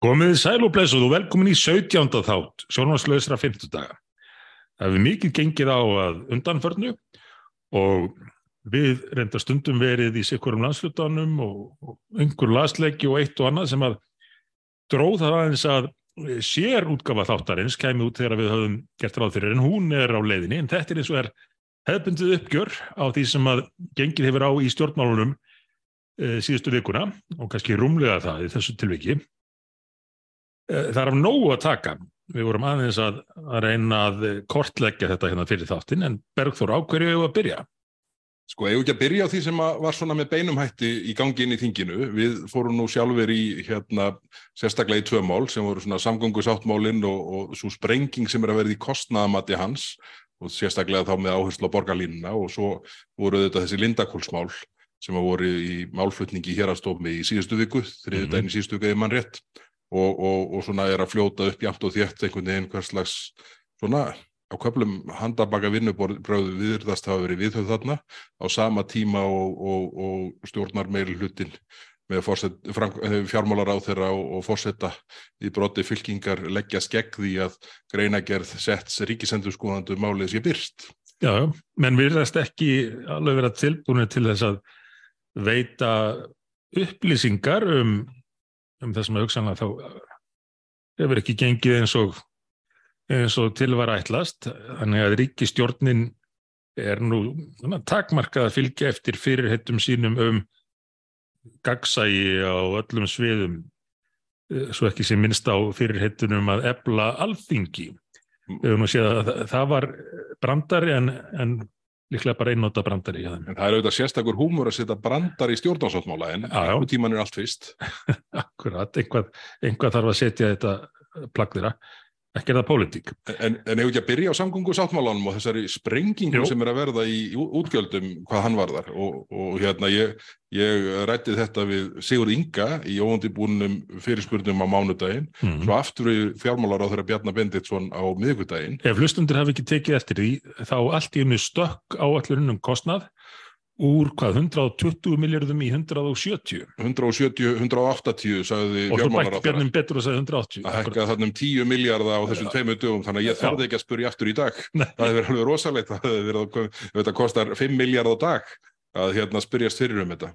Komið sæl og blessuð og velkomin í 17. þátt sjónvarslausra 50 daga. Það hefur mikið gengið á að undanförnu og við reynda stundum verið í sikkurum landslutanum og, og einhver lasleiki og eitt og annað sem að dróð það aðeins að sér útgafa þáttarins kemur út þegar við höfum gert ráð fyrir en hún er á leiðinni en þetta er eins og er hefbundið uppgjör á því sem að gengið hefur á í stjórnmálunum e, síðustu vikuna og kannski rúmlega það í þessu tilviki það er af nógu að taka. Við vorum aðeins að, að reyna að kortleggja þetta hérna fyrir þáttin, en Bergþór, á hverju hefur að byrja? Sko, hefur ekki að byrja á því sem var svona með beinumhætti í gangi inn í þinginu. Við fórum nú sjálfur í hérna sérstaklega í tvö mál sem voru svona samgöngusáttmálinn og, og svo sprenging sem er að verða í kostnaðamatti hans og sérstaklega þá með áherslu á borgarlínuna og svo voru þetta þessi lindakólsmál sem voru í málflutningi hér að stofmi í síðustu viku, þriðu dæni mm -hmm. síðustu viku eða mann rétt og, og, og svona er að fljóta upp jæmt og þétt einhvern veginn hvers slags svona á köflum handabaka vinnubröðu viðrðast hafa verið viðhauð þarna á sama tíma og, og stjórnar meiri hlutin með eh, fjármálar á þeirra og fórsetta í broti fylkingar leggja skegg því að greinagerð setts ríkisendurskóðandu málið sé byrst. Já, menn virðast ekki alveg vera tilbúinu til þess að veita upplýsingar um um þessum auksanlega þá hefur ekki gengið eins og, eins og tilvara ætlast. Þannig að ríkistjórnin er nú takmarkað að fylgja eftir fyrirhettum sínum um gagsægi á öllum sviðum eh, svo ekki sem minnst á fyrirhettunum að ebla alþingi. Það, það var brandari en, en líklega bara einnóta brandari en það er auðvitað sérstakur húmur að setja brandar í stjórnásáttmála en einhvern tíman er allt fyrst Akkurat, einhvað, einhvað þarf að setja þetta plagg þeirra ekki er það pólitík. En, en ef ekki að byrja á samgöngu sáttmálanum og þessari sprengingu Jú. sem er að verða í útgjöldum hvað hann varðar og, og hérna ég, ég rætti þetta við Sigur Inga í óundibúnum fyrirspurnum á mánudaginn, mm. svo aftur við fjármálar á þeirra Bjarnar Benditsson á miðugudaginn. Ef hlustundur hafi ekki tekið eftir því þá allt í unni stökk á allurinnum kostnað úr hvað, 120 miljardum í 170 170, 180 sagði og þú bætti björnum betur og sagði 180 að hekka þannum 10 miljardar á þessum tveimu dögum þannig að ég þarði ekki að spurja aftur í dag. Nei. það hefur verið alveg rosalegt það hefur verið, þetta kostar 5 miljard á dag að hérna spurjast fyrir um þetta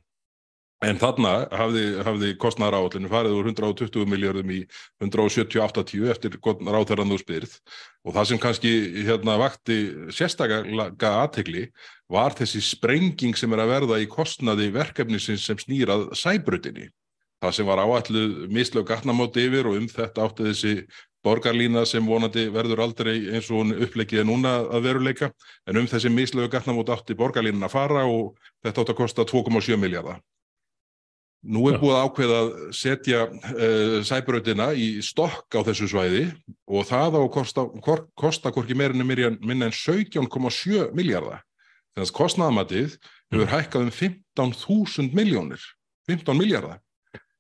En þarna hafði, hafði kostnæðar áallinu farið úr 120 miljardum í 170-80 eftir ráþæran þú spyrð og það sem kannski hérna vakti sérstaklega aðtegli var þessi sprenging sem er að verða í kostnaði verkefnisins sem snýrað sæbrutinni. Það sem var áallu mislög gatnamóti yfir og um þetta átti þessi borgarlína sem vonandi verður aldrei eins og uppleikið núna að veruleika en um þessi mislög gatnamóti átti borgarlínan að fara og þetta átti að kosta 2,7 miljardar. Nú er búið að ákveða að setja uh, sæbröðina í stokk á þessu svæði og það á að kosta, kosta hvorki meirinu minna en 17,7 miljardar. Þannig að kostnaðamatið hefur hækkað um 15.000 miljónir, 15 miljardar.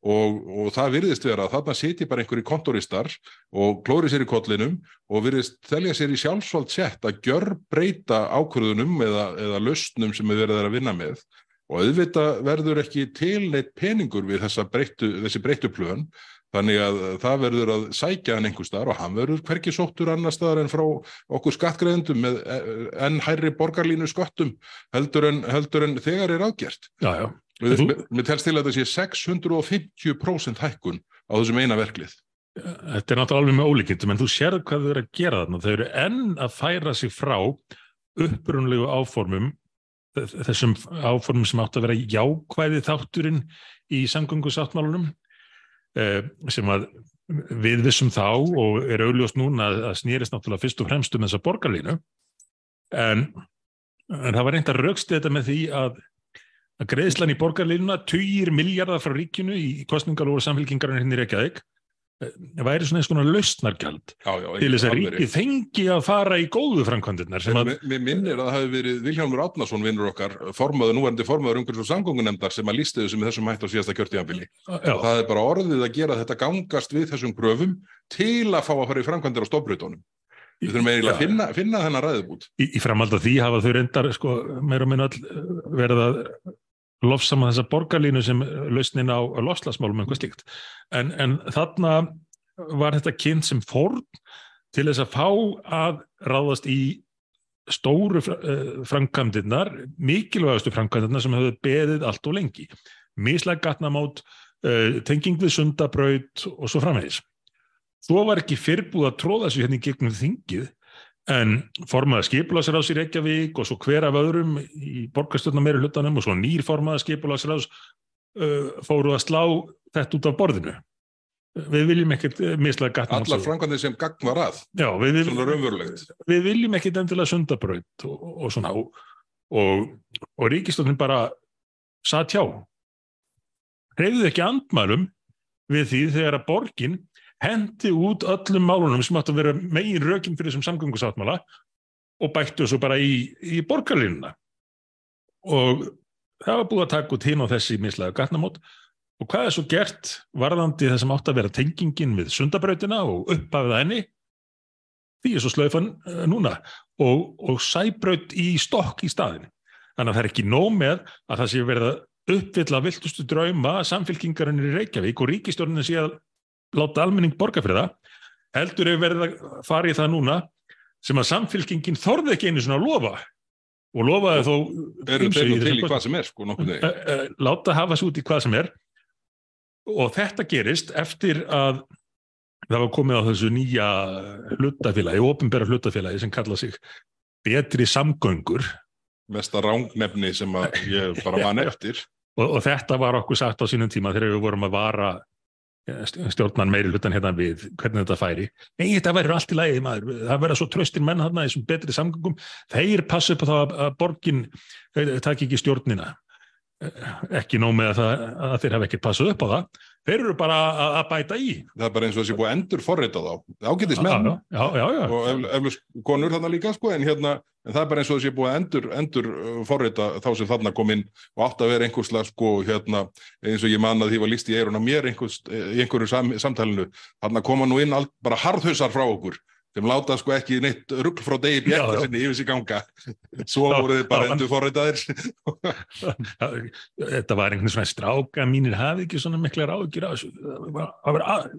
Og, og það virðist vera að þarna seti bara einhverju kontoristar og klóri sér í kollinum og virðist þelja sér í sjálfsvald sett að gjör breyta ákvörðunum eða, eða löstnum sem við verðum að vinna með og auðvitað verður ekki tilneitt peningur við breyttu, þessi breyttu plön þannig að það verður að sækja hann einhver staðar og hann verður hverki sóttur annar staðar en frá okkur skattgreðendum með eh, enn hærri borgarlínu skottum heldur en, heldur en þegar er ágjert. Mér telst til að það sé 650% hækkun á þessum eina verklið. Þetta er náttúrulega alveg með ólíkindum en þú sér hvað þau eru að gera þarna. Þau eru enn að færa sig frá upprunlegu áformum þessum áformum sem átt að vera jákvæði þátturinn í samgöngusáttmálunum eh, sem að við vissum þá og er auðljóst núna að snýrist náttúrulega fyrst og fremst um þessa borgarlínu. En, en það var reynd að raukst þetta með því að, að greiðslan í borgarlínuna tugir miljardar frá ríkinu í kostningar og samfélkingarinn hérna í Reykjavík væri svona eins konar lausnargjald til þess að ríkið fengi að fara í góðu framkvæmdirnar að... Mér minnir að það hefði verið Viljámur Átnason vinnur okkar, formaður, núverandi formaður umhverfis og samgóngunemndar sem að lísti þessum þessum hætt á síðasta kjörtíðanbili það er bara orðið að gera þetta gangast við þessum pröfum til að fá að fara í framkvæmdir á stofbrytónum Við þurfum eiginlega að finna, finna þennan ræðubút. Í, í framhald af því hafa þau reyndar sko, meira og minna verið að lofsama þessa borgarlínu sem lausnin á lofslagsmálum eitthvað slíkt. En, en þarna var þetta kynnt sem forn til þess að fá að ráðast í stóru framkvæmdirnar, mikilvægastu framkvæmdirnar sem hefur beðið allt og lengi. Míslega gatnamót, tenging við sundabraut og svo framvegis. Þó var ekki fyrrbúð að tróða sér hérna í gegnum þingið en formaða skipulagsráðs í Reykjavík og svo hver af öðrum í borgarstjórna meiri hlutanum og svo nýr formaða skipulagsráðs uh, fóru að slá þetta út af borðinu. Við viljum ekkert mislega gatna. Allar framkvæmdið sem gagn var að. Já, við, svona raunverulegt. Við viljum ekkert endilega sundabraut og, og svona og, og, og ríkistofnin bara satt hjá. Reyðið ekki andmælum við því þegar að borgin hendi út öllum málunum sem átt að vera megin rökin fyrir þessum samgöngusáttmála og bættu svo bara í, í borgarlinuna og það var búið að taka út hinn á þessi mislega gatnamót. Og hvað er svo gert varðandi það sem átt að vera tengingin við sundabrautina og upphafið henni? Því er svo slöfan núna. Og, og sæbraut í stokk í staðin þannig að það er ekki nóg með að það sé verið að uppfylla viltustu drauma samfélkingarinn í Reykjavík og ríkistjórninu sé að láta almenning borga fyrir það, heldur ef verið að fara í það núna sem að samfélkingin þorði ekki einu svona að lofa og lofaði þó Eru þeir nú til í hvað sem er sko nokkuð þegar? Láta hafa svo út í hvað sem er. Og þetta gerist eftir að það var komið á þessu nýja hlutafélagi, ofinbæra hlutafélagi sem kalla sig betri samgöngur. Mesta rángnefni sem ég bara man eftir. Og, og þetta var okkur sagt á sínum tíma þegar við vorum að vara stjórnan meiri hlutan hérna við hvernig þetta færi. Nei, þetta verður allt í lagi maður, það verður svo tröstir menn hérna þessum betri samgöngum, þeir passu upp á það að borgin takk ekki stjórnina. Ekki nóg með að, það, að þeir hafa ekkert passað upp á það. Þeir eru bara að, að bæta í. Það er bara eins og þessi búið endur forrita þá. Ágættis menn já, já, já, og eflust konur þarna líka sko, en, hérna, en það er bara eins og þessi búið að endur, endur forrita þá sem þarna kom inn og átt að vera einhverslega sko, hérna, eins og ég man að því var líst í eiruna mér einhvers, í einhverju sam, samtalenu þarna koma nú inn all, bara harðhausar frá okkur sem láta sko ekki neitt ruggl frá degi bjekta sinni yfir sig ganga. Svo voru þið bara endur forrætaðir Þetta var einhvern svona stráka mínir hafi ekki svona mikla ráðgjur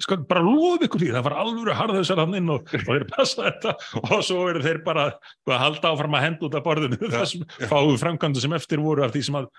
sko bara lof ykkur því það var alveg harðaðsar hann inn og, þeir passa þetta. Og svo eru þeir bara að halda áfram að henda út af borðinu. Þessum fáu framkvæmdu sem eftir voru af því sem að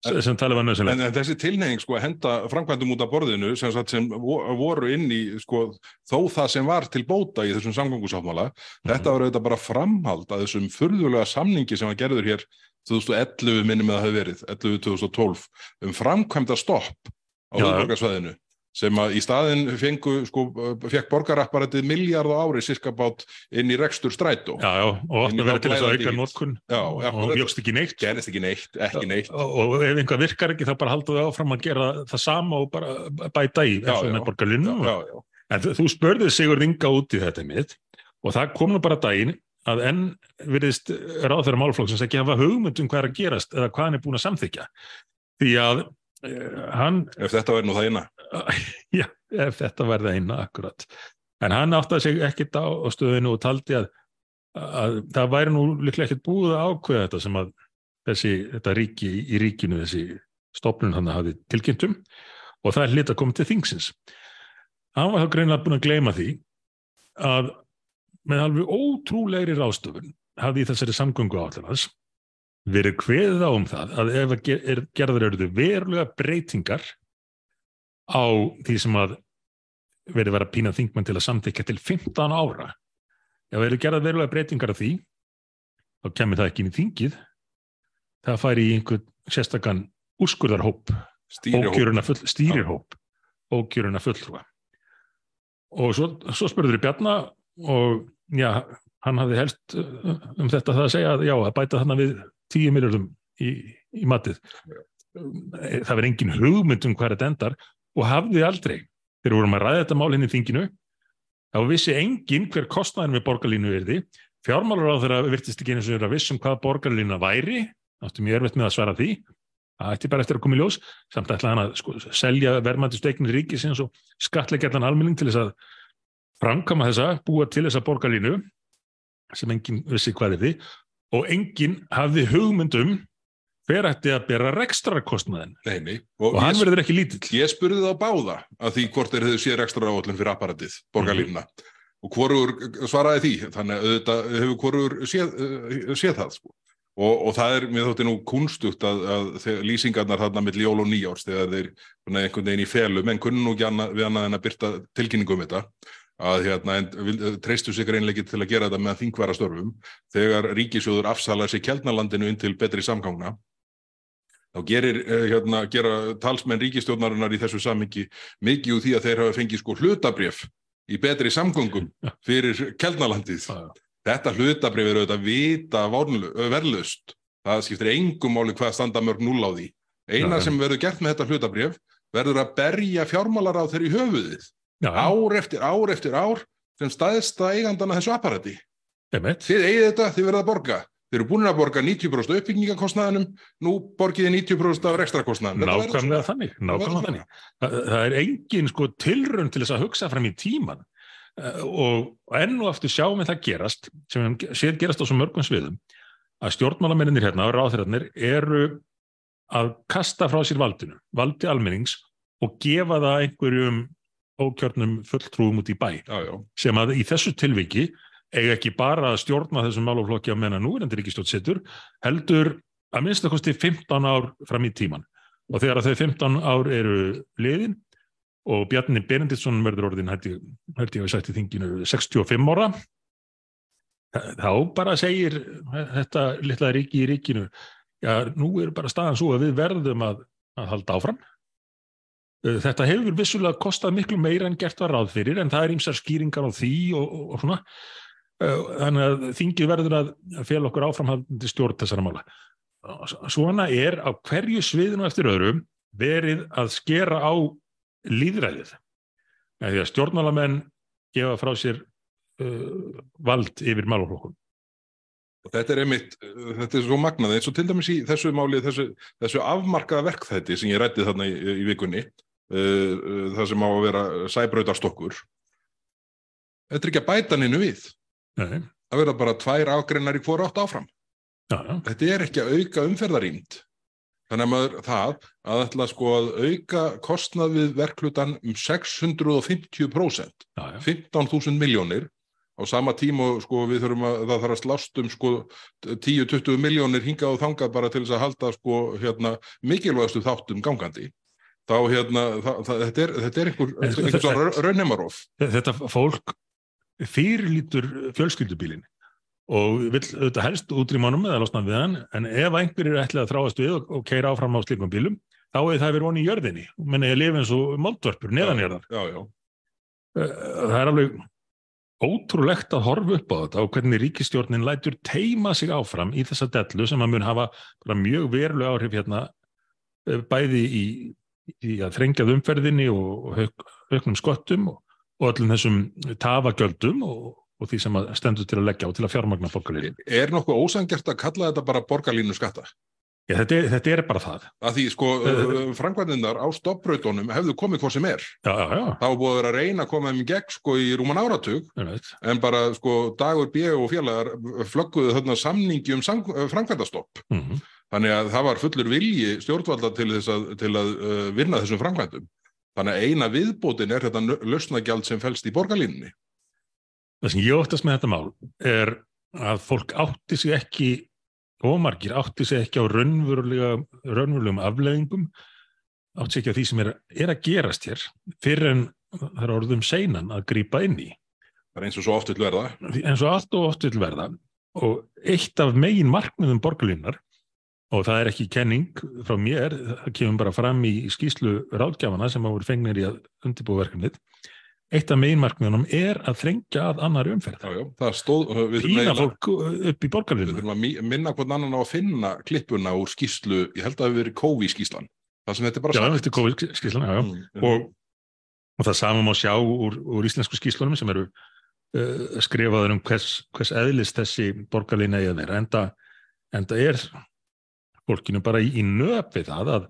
sem tala var nöðsynlega. En, en þessi tilnefing sko að henda framkvæmdum út af borðinu sem, sem voru inn í sko þó það sem var til bóta í þessum samgöngusáttmála, mm -hmm. þetta var auðvitað bara framhald að þessum furðulega samningi sem var gerður hér 2011 minnum það hafi verið, 11-2012 um framkvæmda stopp á auðvitaðsvæðinu sem að í staðin fengu, sko, fekk borgarapparatið miljard á ári cirka bát inn í rekstur strætó. Já, já, og að vera til þess að auka notkun og mjögst ekki neitt. Gerist ekki neitt, ekki neitt. Og, og ef einhvað virkar ekki þá bara haldu þau áfram að gera það sama og bara bæta í og með borgarlinu. Já, já, já. En þú spörðið Sigur Inga út í þetta mitt og það kom nú bara daginn að enn virðist ráðfæra málflokksins ekki hafa hugmynd um hvað er að gerast eða hvað hann er búin að samþykja. Því að hann... Ef þetta verður nú það eina. Já, ef þetta verður eina, akkurat. En hann áttaði sig ekkit á, á stöðinu og taldi að, að það væri nú líklega ekkit búið að ákveða þetta sem að þessi, þetta ríki í ríkinu, þessi stopnun hann hafi tilkynntum og það er lit að koma til þingsins. Hann var þá greinlega búin að gleyma því að með alveg ótrúlegri rástöfun hafði í þessari samgöngu áallanans verið hveðið á um það að ef er, gerður eru verulega breytingar á því sem að verið vera pínað þingmann til að samþykja til 15 ára. Ef eru gerðað verulega breytingar af því þá kemur það ekki inn í þingið. Það fær í einhvern sérstakann úrskurðarhóp full, stýrirhóp ókjöruna fulltrúa. Og svo, svo spurður við Bjarnar og já, hann hafði helst uh, um þetta það að segja að já, að bæta þarna við 10 miljardum í, í matið. Það verður engin hugmynd um hvað þetta endar og hafði aldrei. Þegar vorum að ræða þetta mál henni hérna í þinginu þá vissi engin hver kostnæðin við borgarlínu er því fjármálur á þeirra virtist ekki eins og þeirra vissum hvað borgarlína væri. Áttum ég erfitt með að svara því. Það ætti bara eftir að koma í ljós. Samt ætla hann að sko, selja verðmæntisteikinir ríkisins og skatleikjallan almenning til þess að framkama þessa, búa til þessa borgarlínu sem engin vissi hvað er því og enginn hafði hugmyndum hver ætti að bera rekstrakostnaðin Nei, nei. og hann ég, verður ekki lítill. ég spurði þá báða að því hvort þeir hefðu séð ekstra áallin fyrir apparatið, borgarlínuna. Og hvorur svaraði því, þannig að auðvitað hefur hvorur séð, uh, séð það, sko. Og, og það er, mér þótti nú kunstugt að, að lýsingarnar þarna mitt jól og nýjárs þegar þeir einhvern veginn í felum en kunnu nú ekki annað, við annað en að byrta tilkynningum um þetta að hérna, treystu sig reynleikið til að gera þetta með þingvara störfum þegar ríkisjóður afsalar sér kjeldnalandinu inn til betri samgangna þá gerir, eh, hérna, gera talsmenn ríkistjórnarinnar í þessu sammingi mikið úr því að þeir hafa fengið sko hlutabrjöf í betri samgöngum fyrir kjeldnalandið þetta hlutabrif er auðvitað vita ö, verðlaust. Það skiptir engum máli hvað standa mörg núl á því. Eina sem verður gert með þetta hlutabrif verður að berja fjármálar á þeirri höfuðið. Já, Ár eftir ár eftir ár sem staðista eigandana þessu apparati. einmitt. Þið eigið þetta, þið verða að borga. Þið eru búin að borga 90% uppbyggingakostnaðinum, nú borgiði 90% af verður Nákvæmlega þannig, nákvæmlega þannig. Það, það er engin sko tilraun til þess að hugsa fram í tíman Eh, og enn og aftur sjáum við það gerast sem séð gerast á svo mörgum sviðum að stjórnmálamennir hérna og ráðherrarnir eru að kasta frá sér valdinu, valdi almennings og gefa það einhverjum ókjörnum fulltrúum út í bæ. Já, já. sem að í þessu tilviki eiga ekki bara að stjórna þessum málaflokki á meðan nú er endur ríkistjórn setur, heldur að minnst að kosti 15 ár fram í tíman og þegar að þau 15 ár eru liðin og Bjarni Benediktsson verður orðin held ég, að sagt í þinginu 65 ára þá bara segir þetta litla ríki í ríkinu já, nú er bara staðan svo að við verðum að, að halda áfram Þetta hefur vissulega kostað miklu meira en gert var ráð fyrir en það er ýmsar skýringar á því og, og, og svona. Uh, Þannig að þingið verður að fél okkur áframhaldandi stjórn þessara mála. Svona er á hverju sviðinu eftir öðrum verið að skera á líðræðið. Því að stjórnmálamenn gefa frá sér uh, vald yfir málaflokkum. Og þetta er einmitt, þetta er svo magnað, eins og til dæmis í þessu máli, þessu, þessu afmarkaða verkþætti sem ég rætti þarna í, í vikunni, það sem á að vera sæbrautarstokkur. Þetta er ekki að bæta nynnu við. Nei, Það verða bara tvær ágreinar í hvora átt áfram. já, já, Þetta er ekki að auka umferðarýnd. Þannig að maður það að ætla sko að auka kostnað við verklutan um 650%, já, já. 15.000 miljónir á sama tíma sko við þurfum að það þarf að slást um sko 10-20 miljónir hingað og þangað bara til þess að halda sko hérna mikilvægastu þáttum gangandi. Þá hérna, það, það, þetta er, þetta er einhver, En einhver svona raunemarof. Þetta fólk fyrirlítur fjölskyldubílin og vill auðvitað helst útrýmanum eða losna við hann, en ef einhverjir ætla að þráast við og, keira áfram á slíkum bílum, þá er það verið voni í jörðinni menna ég lifi eins og moldvörpur neðanjarðar. Já, já. Það er alveg ótrúlegt að horfa upp á þetta og hvernig ríkistjórnin lætur teima sig áfram í þessa dellu sem að mun hafa mjög verulega áhrif hérna eh, bæði í, í að þrengjað umferðinni og, og auk, auknum skottum og, og öllum þessum tafagjöldum og, og því sem að stendur til að leggja á til að fjármagna borgarlínu. Er nokkuð ósangjart að kalla þetta bara borgarlínu skatta? Já, þetta, er, þetta er bara það. að því sko uh, framkvæmdindar á stoppbrautunum hefðu komið hvað sem er Já, já, já. þá búið vera að reyna að koma þeim í gegn sko í rúman áratug en bara sko Dagur B. og félagar flögguðu þarna samningi um sam, framkvæmdastopp Mm þannig að það var fullur vilji stjórnvalda til, að, til að uh, vinna þessum framkvæmdum. Þannig að eina viðbótin er þetta lausnagjald sem fælst í borgarlínunni. Það sem ég óttast með þetta mál er að fólk átti sig ekki ómargir átti sig ekki á raunverulegum afleðingum átti sig ekki á því sem er, er að gerast hér fyrir en það er orðum seinan að grípa inn í. Það er eins og svo oft vil verða. Eins og allt og oft vil verða. Og eitt af megin markmiðum borgarlínar og það er ekki kenning frá mér, það kemur bara fram í skýslu ráðgjafana sem hafa verið fengnir í að undirbúa verkefnið. Eitt af megin markmiðunum er að þrengja að annari umferð. Já, já, það stóð við pína eiginlega- fólk upp í við borgarlínu þurfum að mi- minna hvern annan á að finna klippuna úr skýslu, ég held að það hefur verið COVID skýslan það sem þetta er bara Já, þetta er COVID skýslan, já, já. Mm. Og, og það sama má sjá úr, úr íslensku skýslunum sem eru uh, skrifaður um hvers, hvers eðlist þessi borgarlína eða þeirra, enda, enda er fólkinu bara í, í nöp við það að,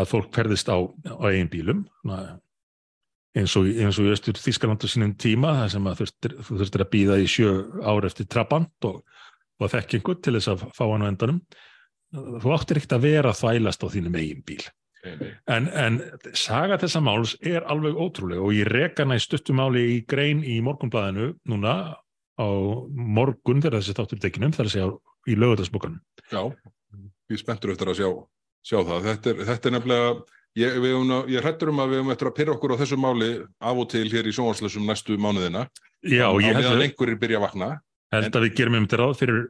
að fólk ferðist á, á eigin bílum eins og, í- eins og í östur Þískalandu sínum tíma þar sem að þurftir, þú þurftir að býða í sjö ár eftir trabant og, og þekkingu til þess að fá hann á endanum. Þú áttir ekkert að vera þvælast á þínum eigin bíl. En, en saga þessa máls er alveg ótrúlega og ég reka næst stuttumáli í grein í morgunblæðinu núna á morgun þegar þessi þáttur tekinum þar að segja í lögutarsbúkanum Já, er spenntur eftir að sjá, sjá það. Þetta er, þetta er nefnilega ég, um, ég hrættur um að við höfum eftir að pyrra okkur á þessu máli af og til hér í sjónvarslösum næstu mánuðina. Já, á ég meðan lengur er byrja að vakna. Held að við gerum um þetta ráð fyrir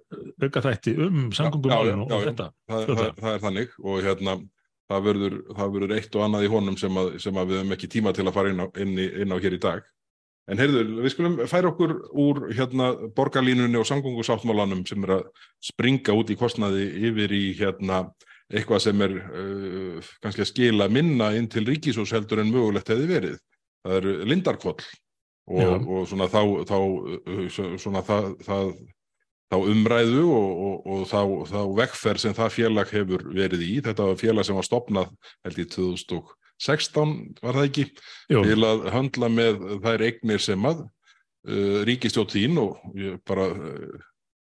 auka þætti um samgöngumálinu og þetta. Það, það, það er þannig og hérna það verður, það verður eitt og annað í honum sem, að, sem að við höfum ekki tíma til að fara inn á, inn í, inn á hér í dag. En heyrður, við skulum færa okkur úr hérna, borgarlínunni og samgóngusáttmálanum sem er að springa út í kostnaði yfir í hérna, eitthvað sem er uh, kannski að skila minna inn til ríkisós heldur en mögulegt hefði verið. Það er lindarkvoll og, og svona þá, þá uh, svona það, það þá umræðu og, og, og þá, vekkferð sem það félag hefur verið í. Þetta var félag sem var stopnað held í 2016 var það ekki Jú. til að handla með þær eignir sem að uh, ríkistjótt þín og bara uh,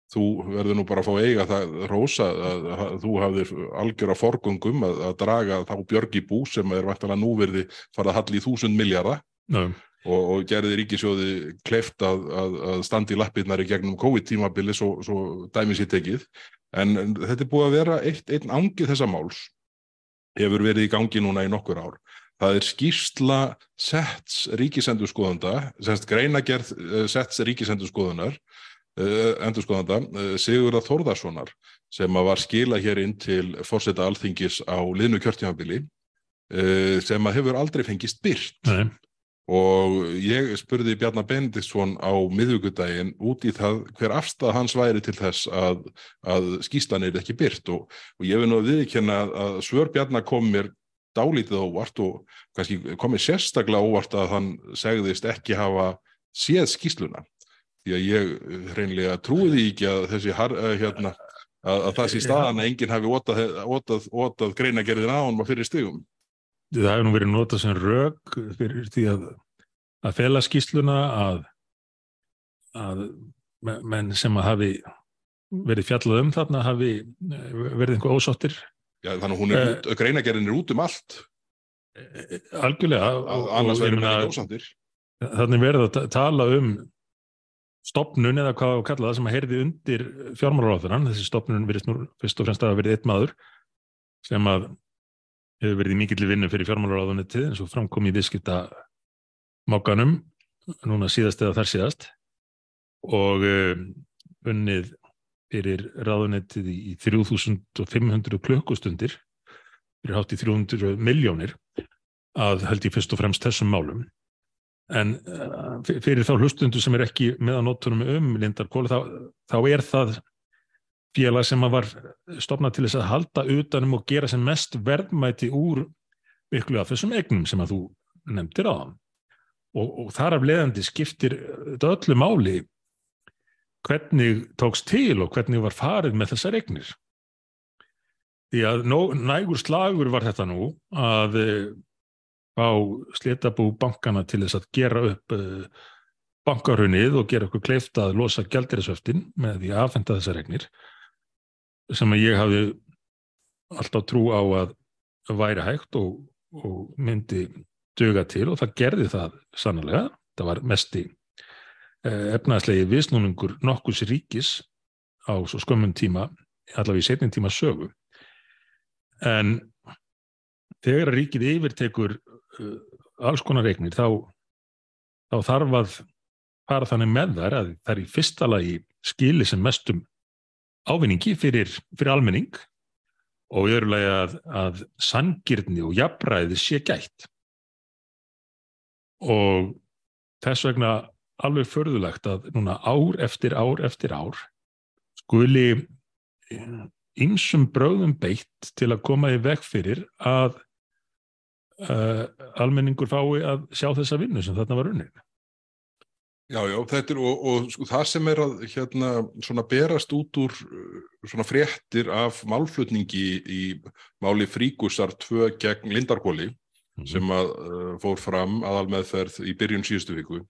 þú verður nú bara að fá eiga það rosa að, að, að þú hafðir algjör af forgungum að, að draga þá björgi bú sem er vantilega núverði farað að halli í þúsund miljardar. Nei og, og gerði ríkisjóði kleift að, að, að standi lappirnar í gegnum COVID-tímabili svo, svo dæmis í tekið en, þetta er búið að vera eitt, einn ángi þessa máls hefur verið í gangi núna í nokkur ár. Það er skýrsla sets ríkisendurskoðanda semst greinagerð eh, sets ríkisendurskoðanar uh, endurskoðanda uh, Sigurða Þórðarssonar sem var skila hér inn til fórseta alþingis á liðnu kjörtímabili uh, sem hefur aldrei fengist byrt Nei og ég spurði Bjarnar Benediktsson á miðugudaginn út í það hver afstæð hans væri til þess að, að skýslan er ekki byrt og, og ég vil nú viðkjanna að svör Bjarnar kom mér dálítið óvart og kannski komið sérstaklega óvart að hann segðist ekki hafa séð skýsluna því að ég hreinlega trúiði ekki að þessi hérna, að, að það sé staðan að enginn hafi ótað, ótað, ótað greina gerðin á hann fyrir stigum. Það hefur nú verið notað sem rauk fyrir því að að fela skýsluna að, að menn sem að hafi verið fjallað um þarna hafi eh, verið einhver ósáttir. Já þannig að hún er, uh, greinagerðin er út um allt. eh, Algjörlega. Annars verður menn ekki ósáttir. Þannig verður að tala um stopnun eða hvað að kalla það sem að heyrði undir fjármálaráðurann þessi stopnun verið nú fyrst og fremst að verið eitt maður sem að hefur verið í mikill vinnu fyrir fjármálaráðunitið eins og framkom í viðskipta mákanum núna síðast eða þar síðast og um, unnið fyrir ráðunettið í 3500 klukkustundir fyrir hátt í 300 miljónir að held ég fyrst og fremst þessum málum. En uh, fyrir þá hlustundu sem er ekki með að nótunum um Lindarkóla þá, þá er það félag sem var stopnað til þess að halda utanum og gera sem mest verðmæti úr miklu af þessum egnum sem að þú nefndir á það og, og þar af leðandi skiptir þetta öllu máli hvernig tóks til og hvernig var farið með þessar eignir. Því að nó, nægur slagur var þetta nú að á slétabú bankana til þess að gera upp uh, bankarunnið og gera okkur kleift að losa gældirisöftin með því að aðfenda þessar eignir sem að ég hafi alltaf trú á að væri hægt og, og myndi duga til og það gerði það sannlega, það var mesti eh, efnaðslegi viðsnúningur nokkus ríkis á svo skömmun tíma, allavega í setning tíma sögu. En þegar ríkið yfirtekur uh, alls konar reiknir þá, þá þarf að fara þannig með þar að það er í fyrsta lagi skili sem mestum ávinningi fyrir, fyrir almenning og í öðru lagi að, að sangirni og jafnræði sé gætt og þess vegna alveg förðulegt að núna ár eftir ár eftir ár skuli einsum eh, bröðum beitt til að koma í veg fyrir að uh, almenningur fái að sjá þessa vinnu sem þarna var unnið. Já, já, þetta er og, og sko, það sem er að hérna svona berast út úr svona fréttir af málflutningi í máli fríkusar tvö gegn Lindarkóli. Sem að uh, fór fram aðal meðferð í byrjun síðustu viku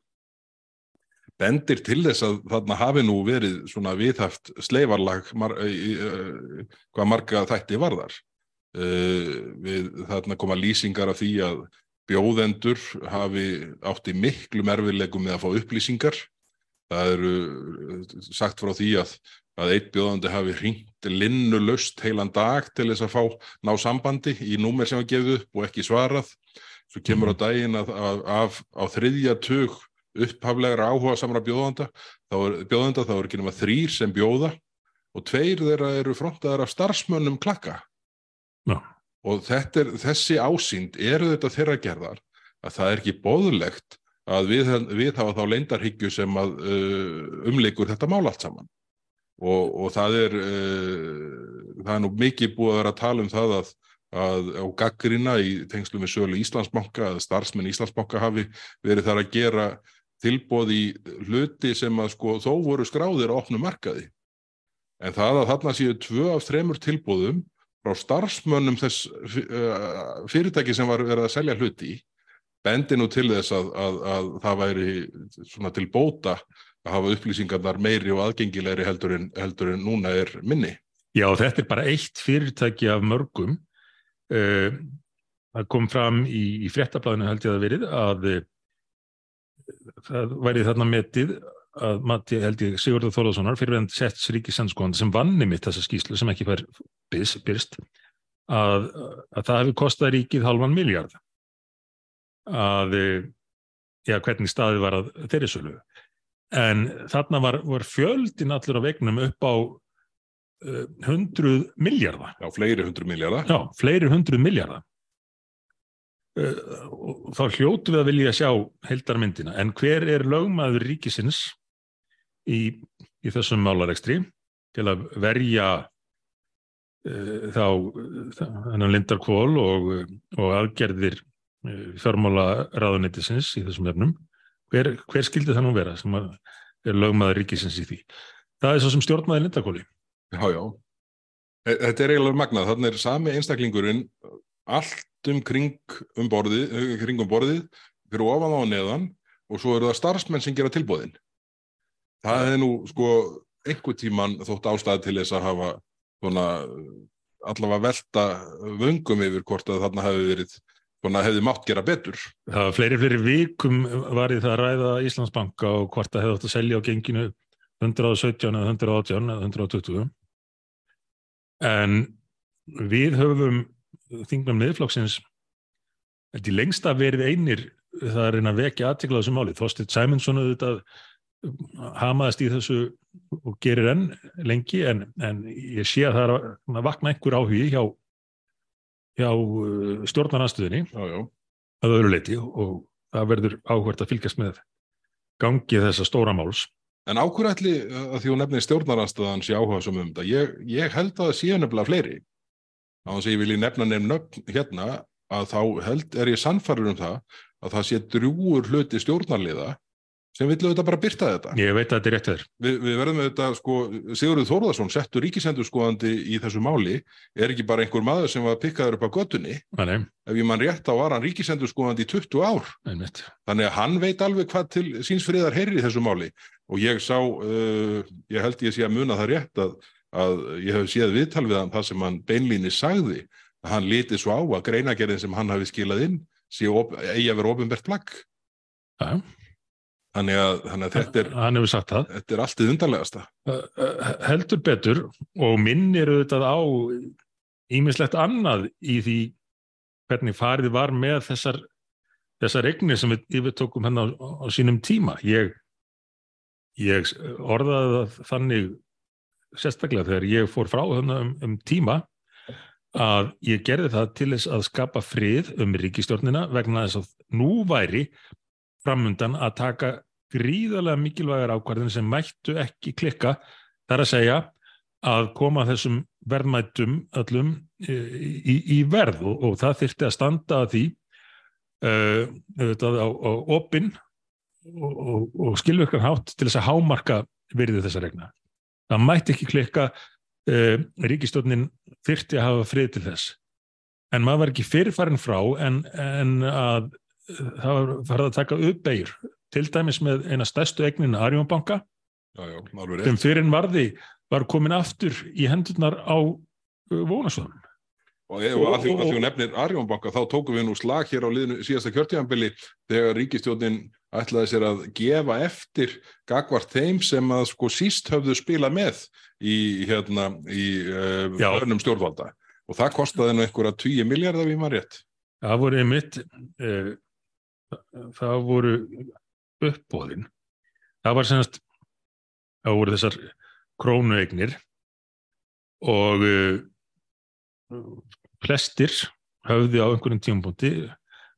bendir til þess að þarna hafi nú verið svona viðhaft sleifarlag mar, uh, hvað marga þætti varðar. Uh, við þarna koma lýsingar af því að bjóðendur hafi átt í miklu merfilegum með að fá upplýsingar. Það eru sagt frá því að, að eitt bjóðandi hafi hringt linnu löst heilan dag til þess að fá ná sambandi í númer sem gefið upp og ekki svarað. Svo kemur á daginn að, að, að á þriðja tug upphaflegra áhuga samra bjóðanda þá er, bjóðanda, þá er ekki nema þrýr sem bjóða og tveir þeirra eru frontaðar af starfsmönnum klakka Já. og er, þessi ásýnd eru þetta þeirra gerðar að það er ekki bóðlegt að við, við hafa þá leindarhyggju sem að uh, umleikur þetta mál allt saman og, og það er uh, það er nú mikið búið að vera að tala um það að að á gaggrina í tengslu með sölu Íslandsbanka að starfsmenn Íslandsbanka hafi verið þar að gera tilbóð í hluti sem að sko þó voru skráðir á opnum markaði. En það að þarna séu tvö af þremur tilbóðum frá starfsmönnum þess uh, fyrirtæki sem var verið að selja hluti bendi nú til þess að, að, að það væri svona til bóta að hafa upplýsingarnar meiri og aðgengilegri heldur en, heldur en núna er minni. Já, þetta er bara eitt fyrirtæki af mörgum. Uh, það kom fram í, í fréttablaðinu held ég að verið að það væri þarna metið að Matti held ég Sigurður Þorðarssonar fyrirvendt Setts Ríkisendskóðan sem vanni mitt þessa skýslu sem ekki fær byrst að, að það hefði kostað ríkið halvan miljard að já, hvernig staðið var að þeirri sölu en þarna var, var fjöldin allur á vegnum upp á uh, hundruð miljardar Já, fleiri hundruð miljardar Já, fleiri hundruð miljardar Eh, þá hljótu við að vilja sjá heldarmyndina, en hver er lögmaður ríkisins í, í þessum málarekstri til að verja uh, þá þennan lindarkvól og, og aðgerðir uh, fjármála ráðuneytisins í þessum efnum hver, hver skildi það nú vera sem er lögmaður ríkisins í því? Það er svo sem stjórnmaður lindarkvóli Já, já, e, þetta er eiginlega magnað, þannig er sami einstaklingurinn allt um kring um borðið, eh, kring um borðið fyrir ofan á neðan og svo eru það starfsmenn sem gera tilbóðin það hefði nú sko einhver tíman þótt ástæði til þess að hafa svona allavega velta vöngum yfir hvort að þarna hefði verið svona hefði mátt gera betur. Það var fleiri, fleiri vikum var í það að ræða Íslandsbanka og hvort að hefði átt að selja á genginu 117 eða 118 eða 120 en við höfum þingnum miðflokksins þetta í lengsta verið einir það er einn að vekja aðtikla þessu máli. Þorstit Sæmundsson auðvitað hamaðist í þessu og gerir enn lengi en, en ég sé að það er að vakna einhver áhugi hjá, hjá uh, stjórnarnastuðinni að öðru leiti og það verður áhvert að fylgjast með gangi þessa stóra máls. En áhverjætli að því hún nefnir stjórnarnastuðan sé áhuga sem um þetta, ég, ég held að það sé nefnilega fleiri. Á þess að ég vilji nefna nefn nöfn hérna að þá held er ég sannfarður um það að það sé drúur hluti stjórnarliða sem villu auðvitað bara byrta þetta. Ég veit að þetta er rétt þeir. Vi, við verðum auðvitað, sko, Sigurður Þórðarsson settur ríkisendurskoðandi í þessu máli er ekki bara einhver maður sem var pikkaður upp á göttunni. Nei. Ef ég mann rétt á var hann ríkisendurskoðandi í 20 ár. Nei, Þannig að hann veit alveg hvað til síns friðar heyrir í þessu máli og ég sá, uh, ég held ég sé að muna það rétt að að ég hef séð viðtal við hann það sem hann beinlýni sagði að hann litið svo á að greinagerðin sem hann hafi skilað inn sé eigi að vera ofinbært plagg ja. Þannig, að, þannig að þetta er hann hefur sagt það. þetta er alltið undarlegasta. Heldur betur og minnir auðvitað á ímislegt annað í því hvernig farið var með þessar þessar regnir sem við, við tókum henn á, á sínum tíma. Ég, ég orðaði þannig sérstaklega þegar ég fór frá um, um tíma að ég gerði það til þess að skapa frið um ríkistjórnina vegna þess að nú væri framundan að taka gríðarlega mikilvægar ákvarðin sem mættu ekki klikka. Þar að segja að koma þessum verðmættum öllum í, í, í verð og, og það þurfti að standa að því uh, á, á opinn og, og, og skilvökkan hátt til þess að hámarka virði þessa regna það mætti ekki klikka uh, ríkistofnin þyrti að hafa frið til þess. En maður var ekki fyrirfærin frá en, en að það var farið að taka uppbegjur til dæmis með eina stærstu eignin Arjónbanka sem rétt. fyrir en varði var komin aftur í hendurnar á uh, vonasöðunum. Og, og að því að hún nefnir Arjónbanka, þá tókum við nú slag hér á liðinu síðasta kjörtíðanbili þegar ríkistjórnin ætlaði sér að gefa eftir gagvart þeim sem að sko síst höfðu spilað með í, hérna, í uh, örnum stjórnvalda. Og það kostaði nú einhverja 20 miljardar við maður rétt. Það voru einmitt, uh, það voru uppbóðin. Það var semast, það voru þessar krónueignir og uh, flestir höfðu á einhverjum tímapunkti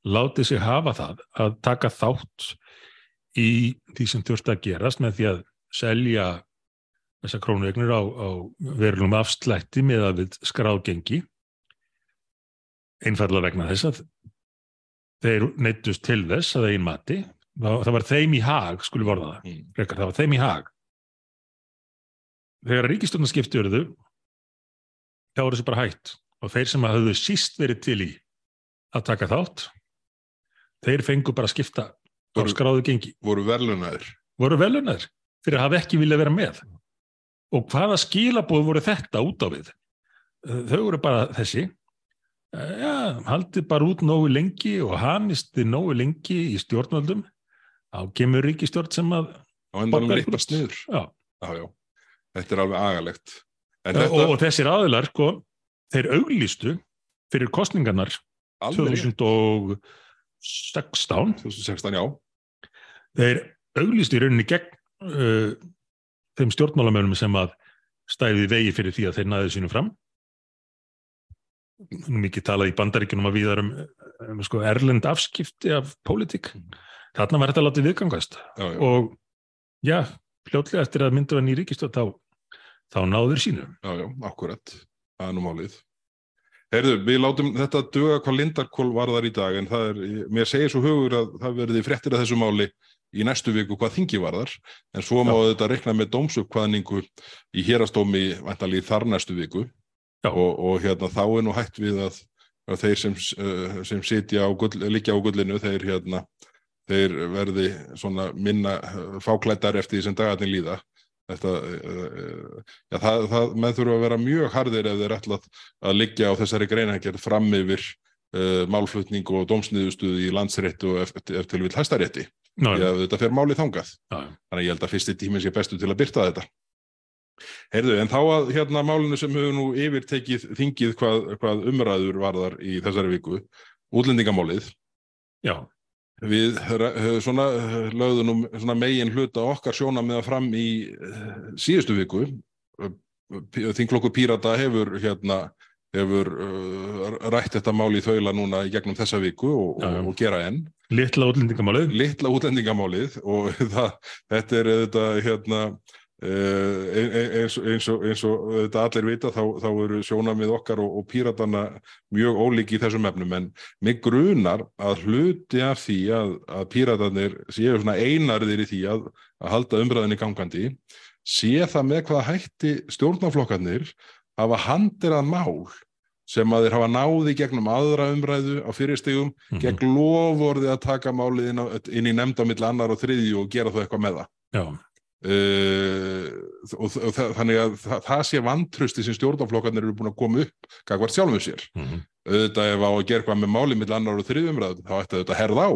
látið sig hafa það að taka þátt í því sem þurfti að gerast með því að selja þessar krónueignir á, á verulegum afslætti með að við skráðgengi einfallega vegna þess að þeir neittust til þess að einn mati. Það, það var þeim í hag, skulle vorða það. Mm. frekar, það var þeim í hag. Þegar ríkistjórnarskipti verðu þá voru þessu bara hægt og þeir sem hafðu síst verið til í að taka þátt þeir fengu bara að skipta Voru- skráðu gengi, Voru verðlunaður. voru velunar fyrir að hafa ekki vilja vera með. Og hvaða skilabóð voru þetta út á við? Þau voru bara þessi eh, já, haldið bara út nógu lengi og hanisti nógu lengi í stjórnvöldum þá kemur ríkistjórn sem að Á endanum ykkur. niður. já, Já. Þetta er alveg agalegt. Og, þetta, og þessir aðilar sko, þeir auglýstu fyrir kostningarnar alveg rétt. 2016 2016, já. þeir auglýstu í rauninni gegn uh, þeim stjórnmálamönnum sem að stæði vegi fyrir því að þeir næðu sínum fram mikið talað í bandaríkjunum að viðar um, um sko, erlend afskipti af pólitík þarna var þetta látið viðgangast já, já. og já, fljótlega eftir að myndu að ný ríkistöð þá, þá náður sínu Já, já, akkurat. Það er nú málið. Heyrðu, við látum þetta duga hvað Lindarkól varðar í dag en það er, mér segir svo hugur að það verði fréttir að þessu máli í næstu viku hvað þingi varðar en svo má þetta rekna með dómsuppkvaðningu í hérastómi vantalið þar næstu viku. Og, og hérna þá er nú hætt við að, að þeir sem, uh, sem sitja á gull, liggja á gullinu þeir hérna þeir verði svona minna uh, fáklættar eftir því sem dagarnir líða. Þetta, uh, já, það, það, menn þurfa að vera mjög harðir ef þeir ætla að- liggja á þessari greinækjörð fram yfir uh, málflutning og dómsniðustuð í landsréttu og eftir, eftir vil hæstarétti. Ná, því að þetta fer málið þangað. Já, þannig að ég held að fyrsti tíminn sé bestu til að byrta þetta Heyrðu, en þá að hérna málinu sem hefur nú yfirtekið þingið hvað, hvað umræður varðar í þessari viku, útlendingamálið já, Við eh, svona, eh, lögðum nú svona megin hluta okkar sjóna með fram í eh, síðustu viku. Þinglokku Pírata hefur hérna hefur rætt þetta mál í þaula núna í gegnum þessa viku og, og, og gera enn. litla útlendingamálið Litla útlendingamálið og það, þetta er þetta hérna uh, eins, eins, og, eins og þetta allir vita þá, þá eru sjónamið okkar og, og píratana mjög ólík í þessum efnum en mig grunar að hluti af því að, að píratarnir séu svona einarðir í því að, að halda umræðinni gangandi sé það með hvaða hætti stjórnaflokkarnir hafa handir að mál sem að þeir hafa náði gegnum aðra umræðu á fyrirstigum Mhm. gegn lofvorði að taka málið inn, á, inn í nefnda mill annar og þriðju og gera það eitthvað með það. já, Uh, og, og þannig að það, það sé vantrusti sem stjórnaflokkarnir eru búin að koma upp gagvart sjálfum sér. mhm. Auðvitað ef á að gera eitthvað með málið mill annar og þriðju umræðu þá ætti þetta að herða á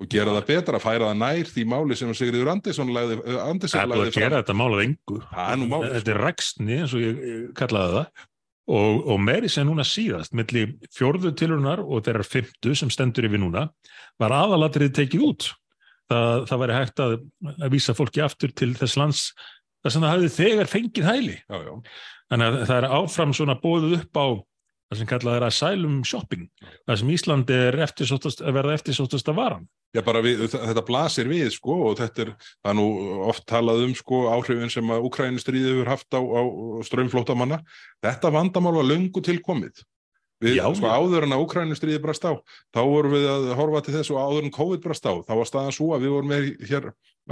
og gera það betra, færa það nær því máli sem Sigriður Andersson lagði, uh, það er að gera þetta málað engu. Það nú málið, þetta er ræksni eins og ég, kallaði það. Og, og meiri sem núna síðast milli fjórðu tilurunar og þeirrar fymtu sem stendur yfir núna var aðalatrið tekið út það, það væri hægt að, að vísa fólki aftur til þess lands þar sem það hafði þegar fengið hæli Já, já. þannig að það er áfram svona bóðið upp á það sem kallað er asylum shopping það sem Íslandi er eftirsóttast, að verða eftirsóttasta varan Já, bara við, þetta blasir við, sko, og þetta er, það er nú oft talað um, sko, áhrifin sem að Ukraínustriði hefur haft á, á strömmflóttamanna. Þetta vandamál var löngu tilkomið. Við, Já, sko, áður en að Ukraínustriði brast á, þá vorum við að horfa til þess og áður en COVID brast á, þá var staðan svo að við vorum með hér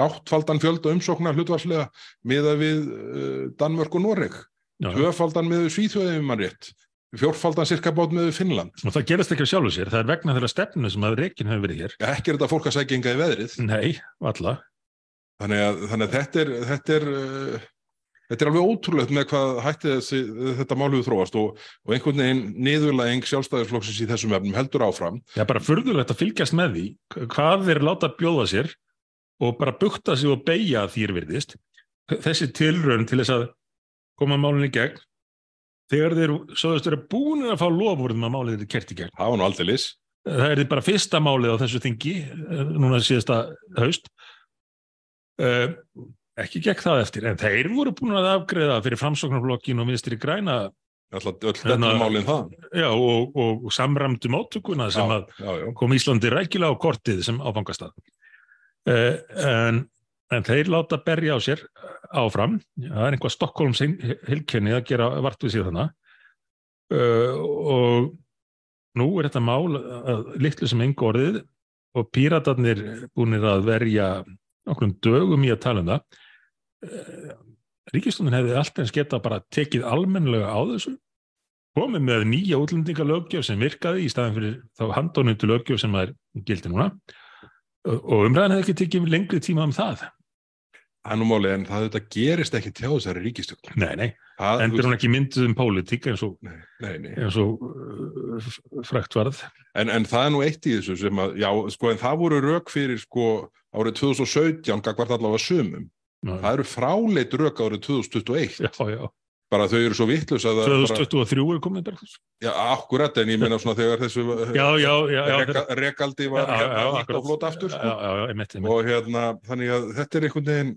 áttfaldan fjölda umsóknar hlutvarslega miða við uh, Danmörk og Noreg, já, tvöfaldan með Svíþjóðið, ef mann rétt. fjórfaldan cirka bát með Finnland. Og það gerast ekki á sjálfu sér, það er vegna þeirra stefnu sem að reikin hefur verið hér. Já, ekki er þetta fólk að segja enga í veðrið. Nei. Þannig að, þannig að þetta er, þetta er, uh, þetta er alveg ótrúlegt með hvað hætti þessi, þetta máluðu þróast og, og einhvern veginn niðurlæging sjálfstæðisflokksins í þessum efnum heldur áfram. Já, bara furðulegt að fylgjast með því hvað þeir láta bjóða sér og bara bukta sig og beigja þýr virðist. Þessi tilraun til þess að koma málunni gegn þegar þeir sáðust vera búin að fá lofurðum að málið er kert í gegn. Það var nú aldrei lis. Það er bara fyrsta málið á þessu þingi, núna síðasta haust. Uh, ekki gegn það eftir, en þeir voru búin að afgreða fyrir framsóknarflokkin og minnstri græna Alltaf öll þetta málinn það. Já, og, og, og samramdu móttökuna sem Já, já, já. kom Íslandi rækilega á kortið sem áfangastað. Uh, en, en þeir láta berja á sér áfram. Það er einhvað Stokkólms hilkenni að gera vart við sér þannig. Uh, og nú er þetta mál að litlu sem engu orðið og píratarnir búinir að verja nokkrum dögum í að tala um það. Uh, Ríkistundin hefði alltaf eins geta bara tekið almennilega á þessu, komið með nýja útlendingalöggjöf sem virkaði í staðan fyrir þá handónundu löggjöf sem er gildi núna og umræðan hefði ekki tekið lengri tíma um það. Það er nú málið en það þetta gerist ekki til þessari ríkistjórn. Nei, nei, Það- endur hún ekki mynduð um pólitík eins og, Nei, nei, nei. eins og uh, frækt varð. En, en það er nú eitt í þessu sem að, já, sko, en það voru rök fyrir, sko, árið 2017, gagvart allavega sumum. Það eru fráleit rök árið 2021. Já, já, Bara þau eru svo vittlus að það er bara, 2023 er þetta. já, akkurat, en ég meina svona þegar þessu reka, rekaldi var já, hérna á flót aftur, sko. Og hérna, þannig að þetta er einhvern veginn